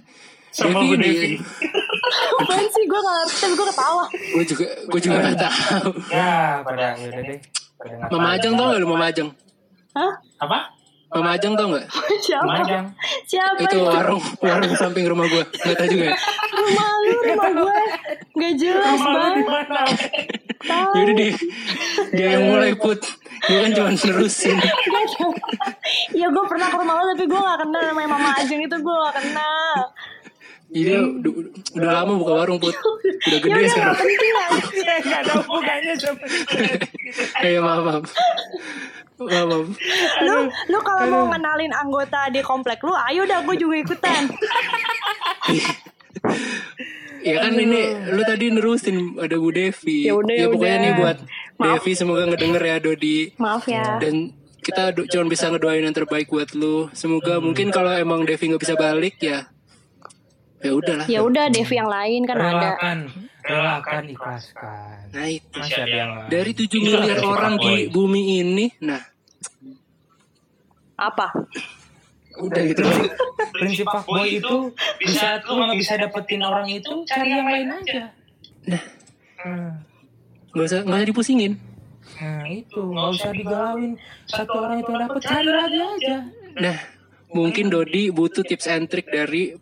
Sambal Devi Bu. Devi. Apaan sih, gue gak ngerti, tapi gue ketawa. Gue juga gue juga nggak tahu. Ya, pada ya udah deh. Pada nggak Mama. Ajeng tau gak lu Mama Ajeng? Hah? Apa? Mama Ajeng tau gak? Siapa? Majang. Siapa Itu itu? warung warung samping rumah gue. Nggak tahu juga. ya? Rumah lu, rumah gue. Gak jelas lu banget. Yaudah deh, dia yang mulai put. Dia kan cuma nerusin. Iya gue pernah ke rumah lo tapi gue gak kenal namanya Mama Ajeng itu gue gak kenal. Jadi udah, udah lama buka warung put. Udah Ya gede udah sekarang. gak penting lah. Enggak ada hubungannya sama Ayo maaf maaf. Maaf maaf. Lu, lu kalau mau ngenalin anggota di komplek lu, ayo dah gue juga ikutan. Ya kan ini lu tadi nerusin ada Bu Devi. Ya udah, ya pokoknya udah. nih buat Maaf. Devi semoga ngedenger ya Dodi. Maaf ya. Dan kita cuma bisa ngedoain yang terbaik buat lu. Semoga mungkin kalau emang Devi nggak bisa balik ya. Ya udahlah. Ya udah Devi yang lain kan ada. relakan, relakan ikhlaskan. Nah itu. Masih ada yang lain. Dari 7 Itu miliar orang di bumi ini, nah Apa? udah gitu. prinsip fuckboy itu bisa lu nggak bisa dapetin orang itu cari yang lain aja. Nah. Hmm. Gak usah, gak usah dipusingin. Nah itu nggak usah digalauin satu orang itu dapat cari lagi aja. Nah, mungkin Dodi butuh tips and trick dari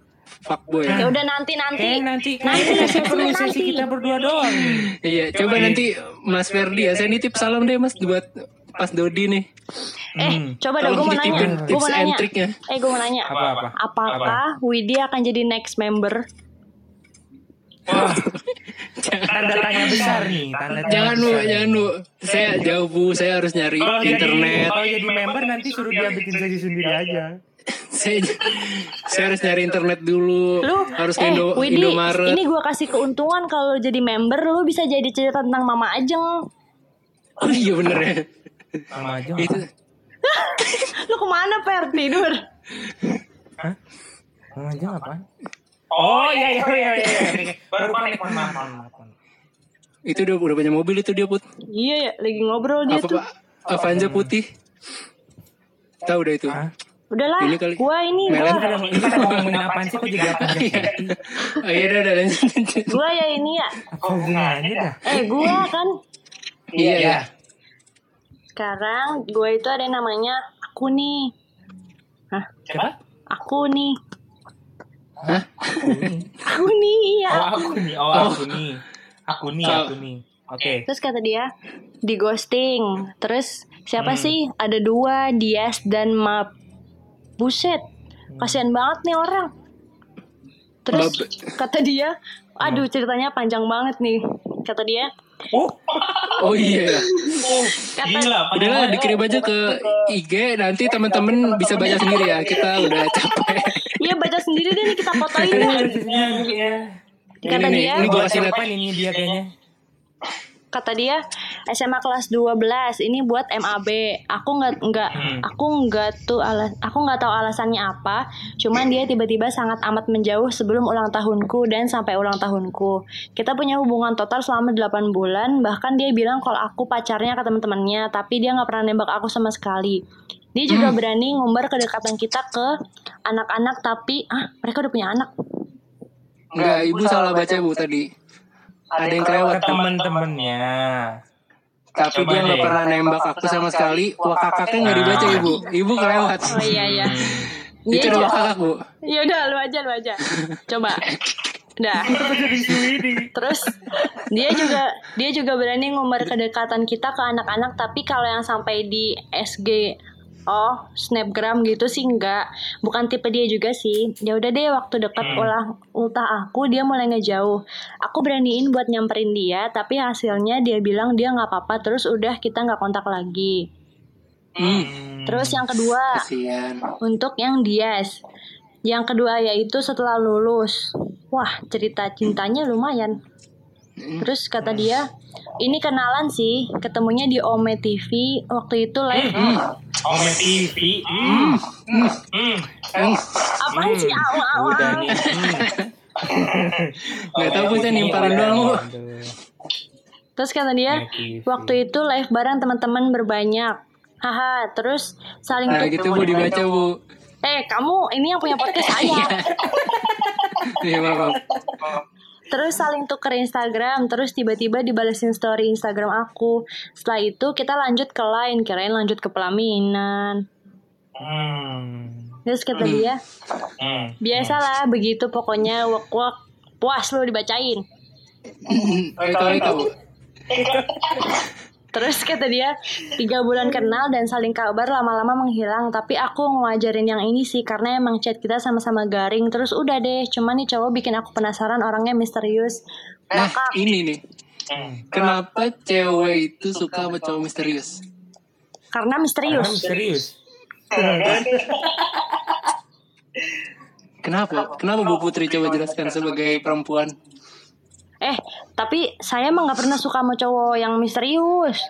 fuckboy. Ya udah nanti nanti. Kayak nanti kayaknya saya perlu sesi kita berdua doang. Iya, coba nanti Mas Ferdi ya. Saya nitip salam deh Mas buat pas Dodi nih. Eh, Hmm. coba dong gue mau nanya. Gue mau nanya. tricknya. Eh, gue mau nanya. Apa apa? Apakah Widi akan jadi next member? Wah, tanda tanya besar nih, tanda tanya Jangan bu, jangan bu. Saya jauh bu, saya harus nyari Kalau jadi internet. kalau jadi member nanti suruh dia bikin sesi sendiri aja. Saya, saya harus nyari internet dulu. Lu, harus ke eh, Indo, Widi, Indomaret. ini gue kasih keuntungan kalau jadi member, lu bisa jadi cerita tentang Mama Ajeng. Oh iya bener ya. Sama aja. Itu Lu ke mana, Per? Tidur? Hah? Sama aja apaan? Oh iya iya iya iya. iya. Baru panik mohon maaf itu udah udah punya mobil itu dia put. Iya ya, lagi ngobrol dia Apa tuh. Avanza putih. Tahu dah itu. Hah? Udahlah, Ini kali. gua ini, gua, Ini kita ngomongin apaan sih kok jadi apa? Oh iya udah udah lanjut. gua ya ini ya. Apa hubungannya dah? Eh, gua kan Iya iya. sekarang gua itu ada yang namanya aku nih. Hah? Siapa? Aku nih. Hah? Aku nih. Aku nih, iya. Oh aku nih. Oh aku nih. Aku nih aku nih. Oke. Terus kata dia di ghosting. Terus siapa Hmm. sih? Ada dua, Dias dan Map. Buset, Hmm. kasihan banget nih orang. Terus kata dia, aduh ceritanya panjang banget nih. Kata dia, Oh. Oh iya. kata Gila. Udahlah dikirim aja ke IG nanti teman-teman bisa baca sendiri ya. Kita udah capek. iya baca sendiri deh nih kita fotoin Iya, iya. Kata Ini nih, dia, ini gua kasih lihat. Apa ini dia kayaknya? Kata dia SMA kelas 12 ini buat MAB. Aku nggak nggak Hmm. aku nggak tuh alas aku nggak tahu alasannya apa. Cuman dia tiba-tiba sangat amat menjauh sebelum ulang tahunku dan sampai ulang tahunku. Kita punya hubungan total selama 8 bulan. Bahkan dia bilang kalau aku pacarnya ke teman-temannya, tapi dia nggak pernah nembak aku sama sekali. Dia juga berani ngumbar kedekatan kita ke anak-anak tapi ah mereka udah punya anak. Enggak, ibu salah baca bu tadi. Ada yang kelewat. Ke temen-temennya. Tapi Coba dia nggak pernah nembak aku sama sekali. Wah kakaknya nggak dibaca ibu. Ibu kelewat. Oh iya iya. Itu Dia nama juga- kakak bu. Ya udah lu aja lu aja. Coba. Udah. Terus dia juga dia juga berani ngumbar kedekatan kita ke anak-anak tapi kalau yang sampai di SG oh snapgram gitu sih enggak bukan tipe dia juga sih ya udah deh waktu dekat Hmm. ulah ultah aku dia mulai ngejauh aku beraniin buat nyamperin dia tapi hasilnya dia bilang dia nggak apa-apa terus udah kita nggak kontak lagi Hmm. terus yang kedua Kasian. untuk yang Dias. Yang kedua yaitu setelah lulus. Wah, cerita cintanya lumayan. Terus kata dia, ini kenalan sih, ketemunya di Ome TV waktu itu live. Ome TV. Apaan sih Udah awal-awal? nih. Hmm. Gak tau bu saya nimpalin doang. Terus kata dia, waktu itu live bareng teman-teman berbanyak. Haha, terus saling Nah gitu bu dibaca bu. Eh, kamu ini yang punya podcast saya. Iya maaf. Terus saling tuker Instagram, terus tiba-tiba dibalesin story Instagram aku. Setelah itu kita lanjut ke lain, kirain lanjut ke pelaminan. Hmm. Terus kata dia, Hmm. biasalah begitu pokoknya wak wak puas lu dibacain. Oh itu itu. Terus kata dia, tiga bulan kenal dan saling kabar lama-lama menghilang. Tapi aku ngajarin yang ini sih karena emang chat kita sama-sama garing. Terus udah deh, cuman nih cowok bikin aku penasaran orangnya misterius. Nah ini nih. Hmm. Kenapa cewek itu suka sama cowok misterius? Karena Karena misterius. Kenapa? Kenapa Bu Putri coba jelaskan sebagai perempuan? Eh, tapi saya emang nggak pernah suka sama cowok yang misterius.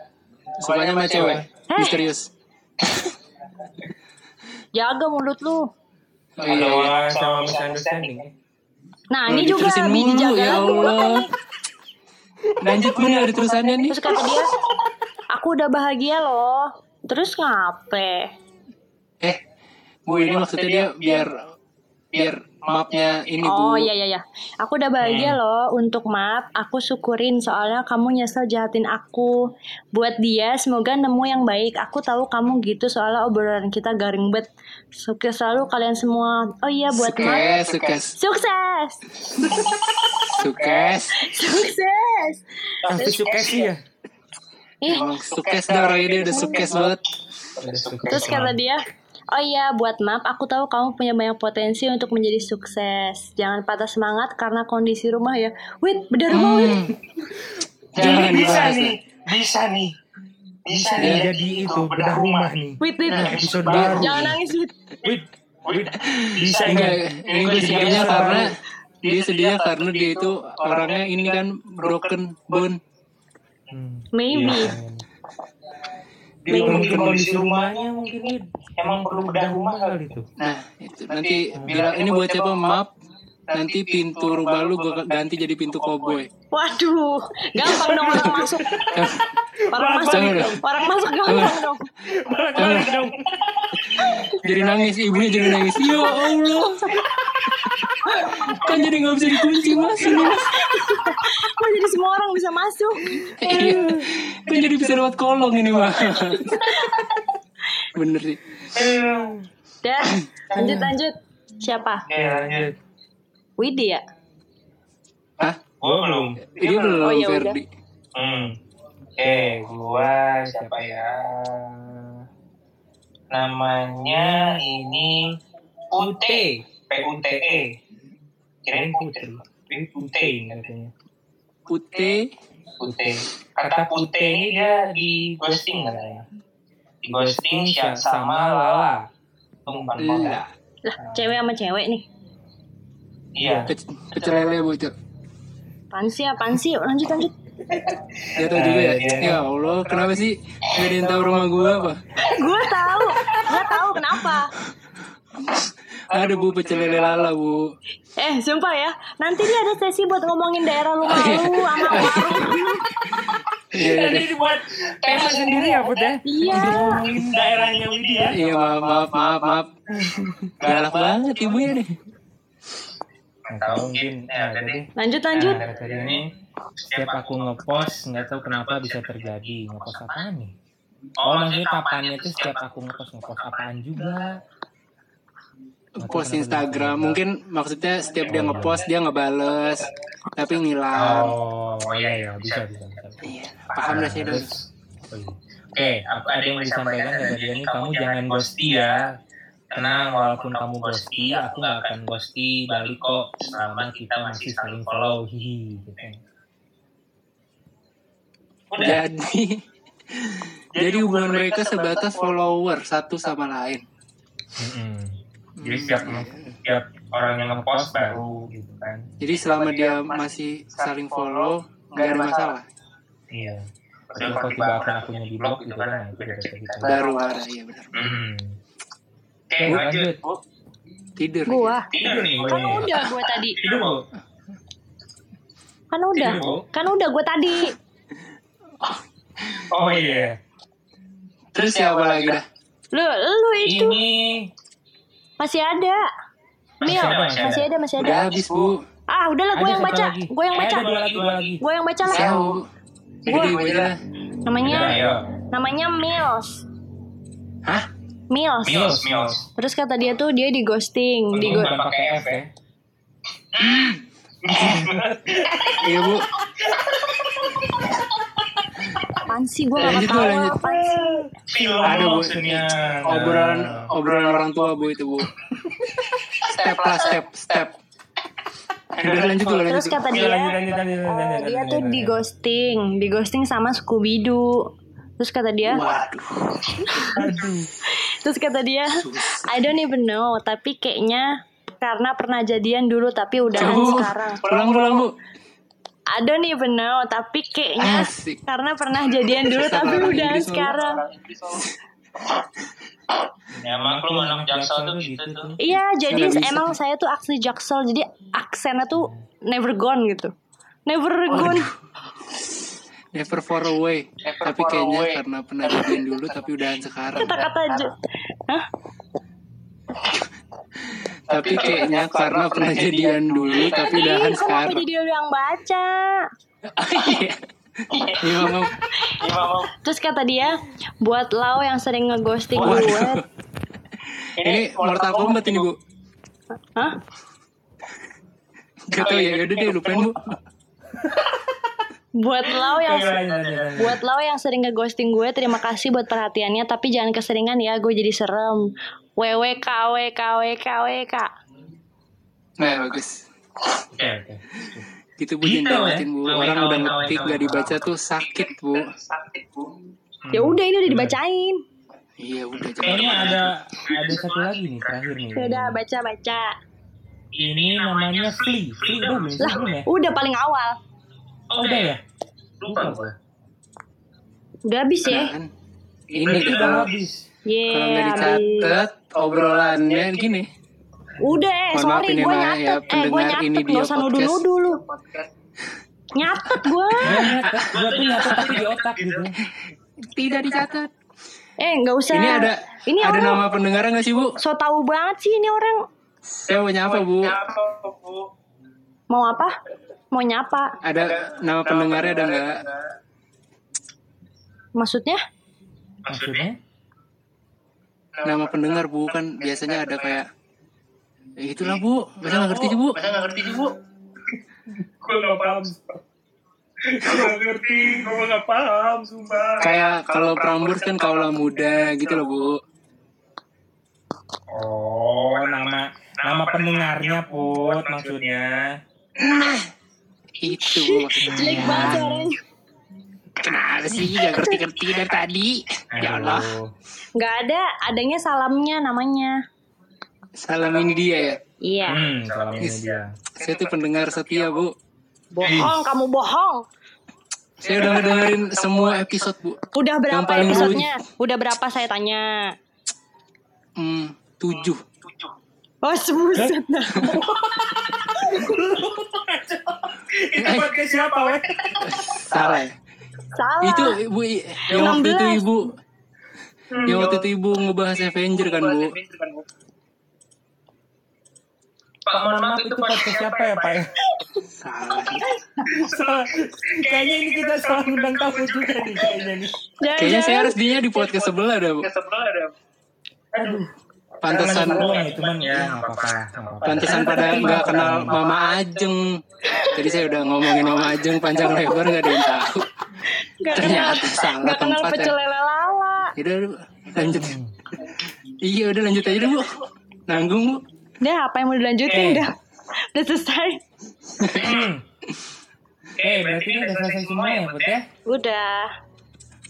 Sukanya sama cewek Eh. misterius. Jaga mulut lu. Oh, iya, iya. orang sama misunderstanding. Nah, Oh, ini juga mulu, dijaga ya Allah. Lanjut nih ada terusannya nih. Terus kata dia, aku udah bahagia loh. Terus ngape? Eh, Bu ini maksudnya dia biar biar mapnya ini Oh bu iya iya iya. Aku udah bahagia loh untuk map. Aku syukurin soalnya kamu nyesel jahatin aku. Buat dia semoga nemu yang baik. Aku tahu kamu gitu soalnya obrolan kita garing bet. Sukses selalu kalian semua. Oh iya buat map. sukses sukses Sukses. sukses Sukses. Sih ya. Ih, emang sukses dah orang ini udah sukses banget sukses terus kata dia, Oh iya, buat map, aku tahu kamu punya banyak potensi untuk menjadi sukses. Jangan patah semangat karena kondisi rumah ya. Wait, bener rumah. Hmm. jangan bisa dibahas nih, bisa nih, bisa nih. jadi itu bedah rumah nih. Wait, wait. Episode baru. Jangan nangis, Wit. Wait, wait. Bisa Enggak, ini gue sedihnya karena dia sedihnya karena dia itu orangnya ini kan broken bone Hmm. Maybe. Kan. Dia mungkin kondisi rumahnya mungkin emang perlu bedah rumah kali itu. Nah, itu nanti bilang ini buat siapa map nanti pintu rumah lu gue ganti jadi pintu koboi. Waduh, gampang dong orang masuk. Orang masuk, orang masuk gampang dong. Balik dong. Jadi nangis, ibunya jadi nangis. Ya Allah. Kan jadi nggak bisa dikunci mas ini mas. Kok jadi semua orang bisa masuk? Iya. Kan jadi bisa lewat kolong ini mah. Bener sih. Dan lanjut lanjut. Siapa? Oke lanjut. Widi ya? Hah? Gue belum. Ini belum Oh, ya udah. Ferdi. Hmm. Oke, gua siapa ya? Namanya ini Pute, P U T E. Kirain Putri. Ini Pute ini katanya. Pute. Pute. Kata Pute ini dia di ghosting katanya. Di ghosting siap sama Lala. Umpan bola. Lah. Lah, cewek sama cewek nih. Iya. Pecel lele bocor. Apaan sih, apaan sih? Yuk, Lanjut, lanjut. Dia tahu juga ya. Ya Allah, kenapa sih? Gak ada yang tahu rumah gua apa? Gue tahu. Gue tahu kenapa. Ada bu pecel lele lala bu. Eh, sumpah ya. Nanti dia ada sesi buat ngomongin daerah rumah lu sama warung. Iya, iya, Jadi dibuat tema sendiri ya, Put ya? Iya. Ngomongin daerahnya Widi ya. Iya maaf maaf maaf maaf. Galak banget ibunya nih. Nggak tahu mungkin. Ya, udah deh. Lanjut, lanjut. Nah, dari ini Setiap aku ngepost, nggak tahu kenapa bisa terjadi. Ngepost apaan nih? Oh, maksudnya kapannya tuh setiap aku ngepost ngepost apaan juga. Post Instagram mungkin maksudnya setiap dia ngepost dia ngebales tapi ngilang. Oh, iya iya bisa bisa bisa. Iya, paham lah saya oh iya. Oke, apa ada yang mau disampaikan kata dia nih? Kamu jangan ghosty ya. Tenang, walaupun kamu ghosty, aku nggak akan ghosty balik kok selama kita masih saling follow. Hihi. Gitu. Jadi jadi hubungan mereka sebatas follower satu sama lain. Mm-mm. jadi setiap setiap orang yang ngepost baru gitu kan. Jadi selama dia masih saling follow nggak ada masalah. Iya. Tapi kalau tiba akun akunnya di blog gitu kan, nah, itu beda cerita. Baru arah iya benar. Hmm. Oke, Bu, lanjut. Tidur. Gua. Tidur nih Kan udah gue tadi. Tidur, Bu. Kan udah. Kan udah gue tadi. Oh iya. Terus siapa lagi dah? Lu, lu itu Ini masih ada. Mil, ada, masih ada. masih ada, Udah ada. habis bu. Ah, udahlah gue Ada yang baca. Gue yang Eh, baca. Ada dua lagi, dua lagi. Gue yang baca lah. Aja lah. Namanya ayo. namanya Mills. Hah? Mills. Mills, Mills. Terus kata dia tuh dia di ghosting, di bukan pakai F ya. Iya bu. apaan sih gue gak lanjut. apaan sih. Film Ada bu. Obrolan obrolan orang tua bu itu bu. Step lah step step. Udah lanjut dulu lanjut. Terus kata dia lanjut, lanjut, lanjut, lanjut, lanjut, dia tuh di ghosting, di ghosting sama Scooby Doo. Terus kata dia, Waduh. terus kata dia, I don't even know, tapi kayaknya karena pernah jadian dulu tapi udahan sekarang. pulang pulang bu. I don't even know, tapi kayaknya Asik. karena pernah jadian dulu tapi udahan sekarang. Ya maklum anak jaksel tuh gitu tuh. Iya, jadi emang saya tuh asli jaksel, jadi aksennya tuh never gone gitu. Never gone. Never far away. Tapi kayaknya karena pernah jadian dulu tapi udahan sekarang. Kata-kata aja. Hah? Tapi kayaknya karena pernah jadian dulu tapi udahan kok sekarang mau jadi lu yang baca? iya Iya. Iya. Terus kata dia, buat lau yang sering ngeghosting gue. ini Mortal Kombat ini bu Hah? Gak tau ya yaudah deh lupain bu Buat lau yang. Buat lo yang sering ngeghosting gue, terima kasih buat perhatiannya, tapi jangan keseringan ya, gue jadi serem. WWK, WK, WK, WK. Nah bagus Oke, oke. Gitu bu Gitu, jangan ya? bu Orang udah ngetik gak dibaca tuh sakit bu Sakit, Bu. Ya udah ini udah dibacain. Iya udah Kayaknya ada ada satu lagi nih terakhir nih. Ya udah baca baca. Ini namanya Flea. Flea udah belum ya? udah paling awal. Oh, udah ya? Lupa gue. Udah habis ya. Kan, Ini udah kalau habis. Ye, kalau nggak dicatat obrolannya gini Udah, eh, Mohon sorry ya, gue ya, nyatet. eh, gue pendengar nyatet. ini Gak dia usah podcast. nuduh-nuduh lu. Nyatet gue. Gue tuh nyatet tapi di otak gitu. tidak dicatat Eh, nggak usah. ini ada Ini ada orang nama pendengar nggak sih bu so tahu banget sih ini orang. saya mau nyapa bu Apa, Bu? Mau apa? Mau nyapa. ada nama pendengarnya ada nggak Maksudnya? Maksudnya? nama pendengar bu kan biasanya ada kayak ya itulah bu masa nggak ngerti sih bu Masa nggak ngerti sih, Bu? Gue gak paham. Gue gak ngerti, gue gak paham, sumpah. kayak kalau Prambors kan kaulah muda gitu loh bu Oh, nama nama pendengarnya Put maksudnya. itu bu maksudnya Jelek banget suaranya. kenapa sih nggak ngerti ngerti dari tadi ya Allah. Nggak ada, adanya salamnya namanya. Salam ini dia ya Iya. Hmm, salam ini dia. saya tuh pendengar setia bu Bohong, kamu bohong. saya udah ngedengerin semua episode bu Udah berapa episodenya? Udah berapa saya tanya? hmm, tujuh Oh, sebuset. Itu podcast siapa, weh? salah ya Salah. itu ibu yang waktu itu 16. ibu yang waktu itu ibu ngebahas Avenger kan bu Pak, mohon maaf itu podcast siapa ya, Pak? ya? salah Salah. Kayaknya ini kita salah undang tamu juga nih kayaknya nih. kayaknya saya harus dia di podcast sebelah dah bu sebelah ada. Aduh. pantesan Doang ya, cuman ya apa-apa. pantesan pada nggak kenal Mama Ajeng jadi saya udah ngomongin Mama Ajeng panjang lebar nggak ada yang tahu ternyata salah nggak kenal tempat ya lala. Yaudah, udah, Bu. lanjut iya udah lanjut aja deh bu nanggung bu Udah, apa yang mau dilanjutin? Eh. Udah, udah selesai. Hmm. Eh, berarti ini udah selesai semua ya, Put ya? Udah.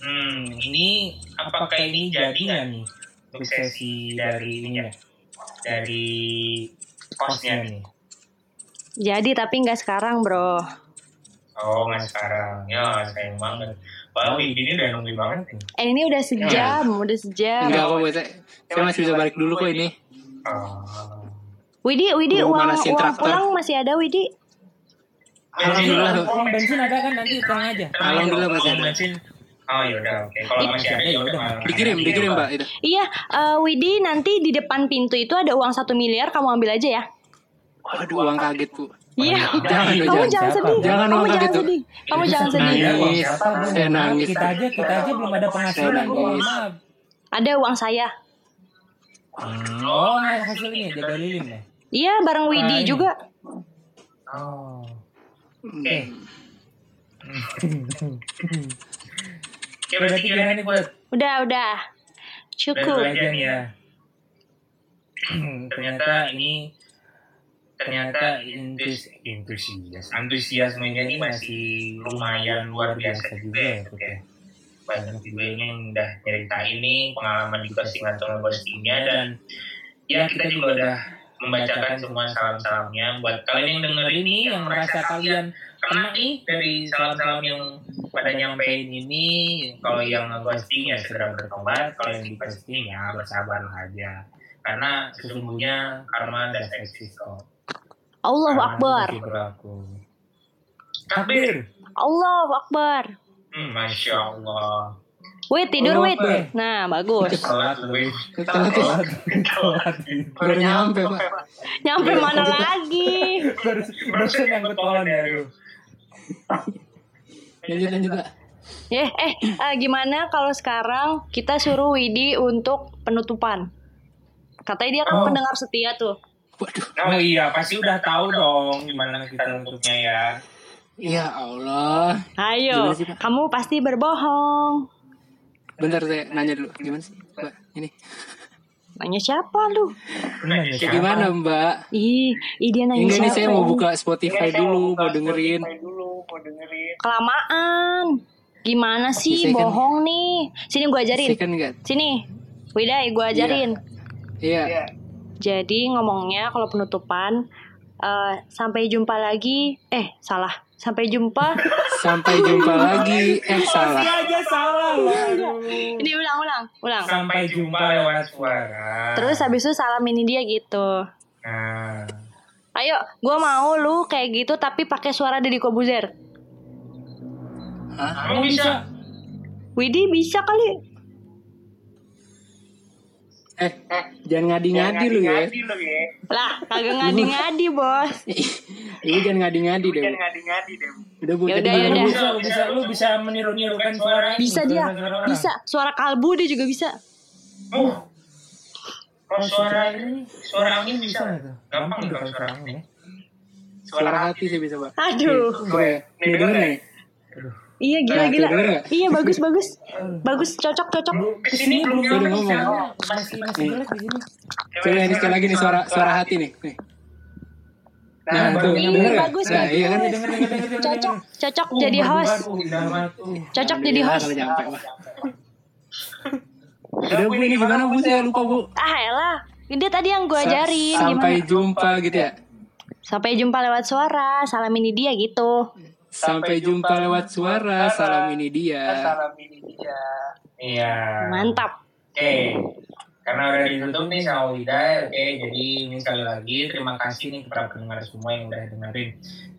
Hmm, ini apakah ini jadi nggak nih untuk sesi dari ini ya? Dari kosnya nih. Jadi tapi nggak sekarang, bro. Oh, nggak sekarang. Ya, sayang banget. Bang, ini udah nungguin banget nih. Eh ini udah sejam, udah sejam. enggak saya, saya masih bisa balik dulu kok ini Oh. Widi, Widi uang uang pulang masih ada, Widi. alhamdulillah. Uang bensin ada kan nanti tenang aja. alhamdulillah masih Uang ada bensin. Oh, ya udah, oke. Kalau masih ada ya udah. dikirim dikirim mbak itu Iya, eh, Widi nanti di depan pintu itu ada uang satu miliar, kamu ambil aja ya. waduh uang kaget bu Iya. jangan Kamu jangan jangan sedih. Jangan Kamu uang jangan sedih. Kamu jangan sedih. Nangis. Nangis. Saya nangis. Kita aja, kita aja belum ada penghasilan. Ada uang saya. Oh, hasil ini jaga lilin ya? Iya, bareng Widi ini. juga. Oh. Oke. Oke, berarti gimana nih buat Udah, udah. Cukup. belajar nih ya. ternyata ini ternyata intus antusias antusiasmenya ini masih lumayan luar biasa juga ya Put ya. banyak juga ini yang udah cerita ini pengalaman juga singkat sama ghostingnya dan ya kita juga udah membacakan semua salam-salamnya. buat kalian yang denger ini yang merasa kalian kena nih dari salam-salam yang pada nyampein ini. Kalau yang ghosting ya segera bertobat. kalau yang di ghosting ya bersabarlah aja. Karena sesungguhnya karma dan eksis kok. Allahu Karena Akbar. takbir. Takbir. Allahu Akbar. hmm, masya Allah Wait, tidur, Oh, wait. Nah, bagus. Telat gue. Telat ya. Telat. Baru nyampe pak. Nyampe mana lagi? Baru yang pohon ya lu. Lanjut lanjut pak. Eh, eh, eh, gimana kalau sekarang kita suruh Widi untuk penutupan? Katanya dia kan Oh. pendengar setia tuh. Waduh. Oh iya, pasti udah tahu dong gimana kita nutupnya ya. Ya Allah. Ayo, kamu pasti berbohong. Bentar saya nanya dulu. Gimana sih pak? Ini. Nanya siapa lu? Nanya Ya siapa? gimana mbak? Ih, ih dia nanya Enggak nih siapa saya mau ini? buka Spotify dulu mau dengerin. Kelamaan. Gimana sih kan- bohong nih? Sini gua ajarin. Kan enggak. Sini. Widai, gua ajarin. Iya. Jadi ngomongnya kalau penutupan eh, sampai jumpa lagi. Eh, salah. Sampai jumpa. Sampai jumpa lagi. Eh salah. Masih aja salah loh. Ini ulang-ulang, ulang. Sampai jumpa lewat suara. Terus habis itu salamin dia gitu. Nah, Ayo, gua mau lu kayak gitu tapi pakai suara Deddy Kobuzer. Hah? kamu bisa. Widi bisa kali. Eh, jangan ngadi-ngadi lu ya. Lah, kagak ngadi-ngadi, Bos. Lu jangan ngadi-ngadi deh. Udah bu, Ya tadi udah, mana udah. bu? Bisa, lu bisa, lu bisa meniru-nirukan suara Bisa dia. orang. Bisa. Suara kalbu dia juga bisa. Oh. Kalau suara ini suara angin bisa? Gampang kalau suara angin. Suara hati sih bisa pak. Aduh. Ya. Nih denger nih. Iya gila Nah, gila. nggak? Iya bagus bagus. Bagus cocok cocok. Ke sini belum Udah nyampe ngomong. Masih masih jelek di sini. Coba ini sekali lagi nih suara suara hati nih. Nih. Nah, tuh Iya, denger bagus, Nah, iya kan? bagus. Denger denger denger denger. Cocok cocok Uh, jadi aduh, host. Cocok jadi host. kalau nyampe pak. Udah bu ini gimana bu? Saya lupa bu. Ah elah. Dia tadi yang gue ajarin Sampai gimana. jumpa gitu ya. Sampai jumpa lewat suara. Salamin dia gitu. Sampai jumpa lewat suara. Salam ini dia. Iya. Mantap. Oke. Karena udah ditutup nih sama Wida, oke. Jadi ini sekali lagi terima kasih nih kepada pendengar semua yang udah dengerin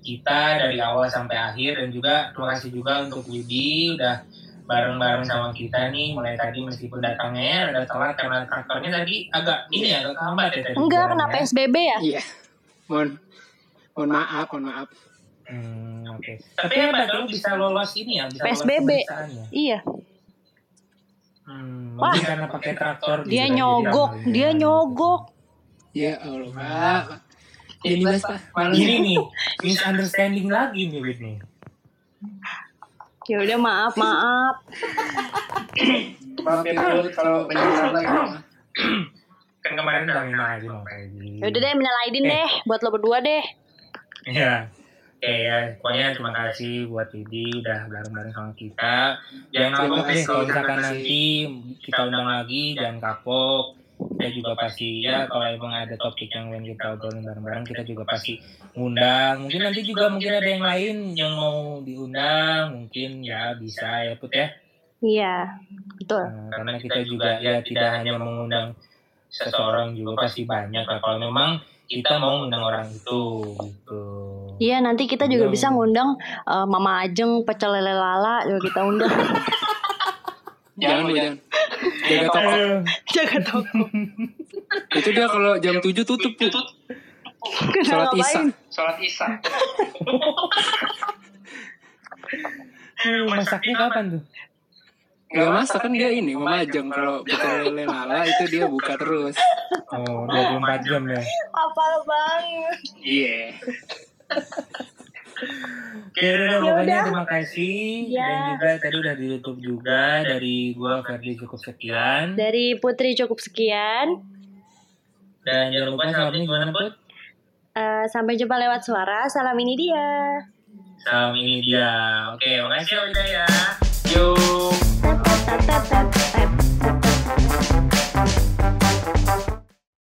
kita dari awal sampai akhir dan juga terima kasih juga untuk Widi udah bareng-bareng sama kita nih mulai tadi meskipun datangnya ada telat karena traktornya tadi agak ini ya agak lambat ya tadi. Enggak kena jalannya. PSBB ya? Iya. Mohon mohon maaf, mohon maaf. Hmm, oke. Tapi hebat lu bisa lolos ini ya, bisa lolos PSBB. pemeriksaannya. Iya. Hmm, Wah. karena pakai traktor Dia nyogok. Dia ramai. nyogok. Ya Allah, Pak. Ini mas Pak. Malam Gini nih, misunderstanding lagi nih nih. Ya udah maaf maaf. Maaf ya kalau banyak salah ya. Kan kemarin udah Bilangin aja kayak. Ya udah deh minal aidin Eh. deh buat lo berdua deh. Iya. Oke ya, pokoknya terima kasih buat Didi udah bareng-bareng sama kita. Jangan Terima kapok deh kasih, kalau misalkan nanti kita undang lagi, jangan kapok. Kita juga pasti ya kalau emang ada topik yang ingin kita obrolin bareng-bareng, kita juga pasti ngundang. Mungkin nanti juga mungkin ada yang lain yang mau diundang, mungkin ya bisa ya Put ya. Iya. Betul. Nah, karena kita juga ya tidak hanya mengundang seseorang juga pasti banyak lah. Kalau memang kita mau ngundang orang itu gitu. Iya nanti kita juga Iya. bisa ngundang eh, Mama Ajeng, pecel lele lala juga kita undang. Jangan Bu, jangan. Jaga toko. Jaga toko. Itu dia kalau jam 7 tutup Bu. Sholat Isya. Sholat isya. Masaknya kapan tuh? Gak masak kan dia ini memajang kalau pecel lele lala itu dia buka terus. Oh, 24 jam ya. Apal banget. Iya. Oke, udah, Ya pokoknya udah. terima kasih Ya. dan juga tadi udah ditutup juga dari gua Ferdi cukup sekian Dari Putri cukup sekian. Dan jangan lupa salamnya gimana Put? Eh, sampai jumpa lewat suara. Salam ini dia. Salam ini dia. Oke, makasih ya Wida ya. Yuk.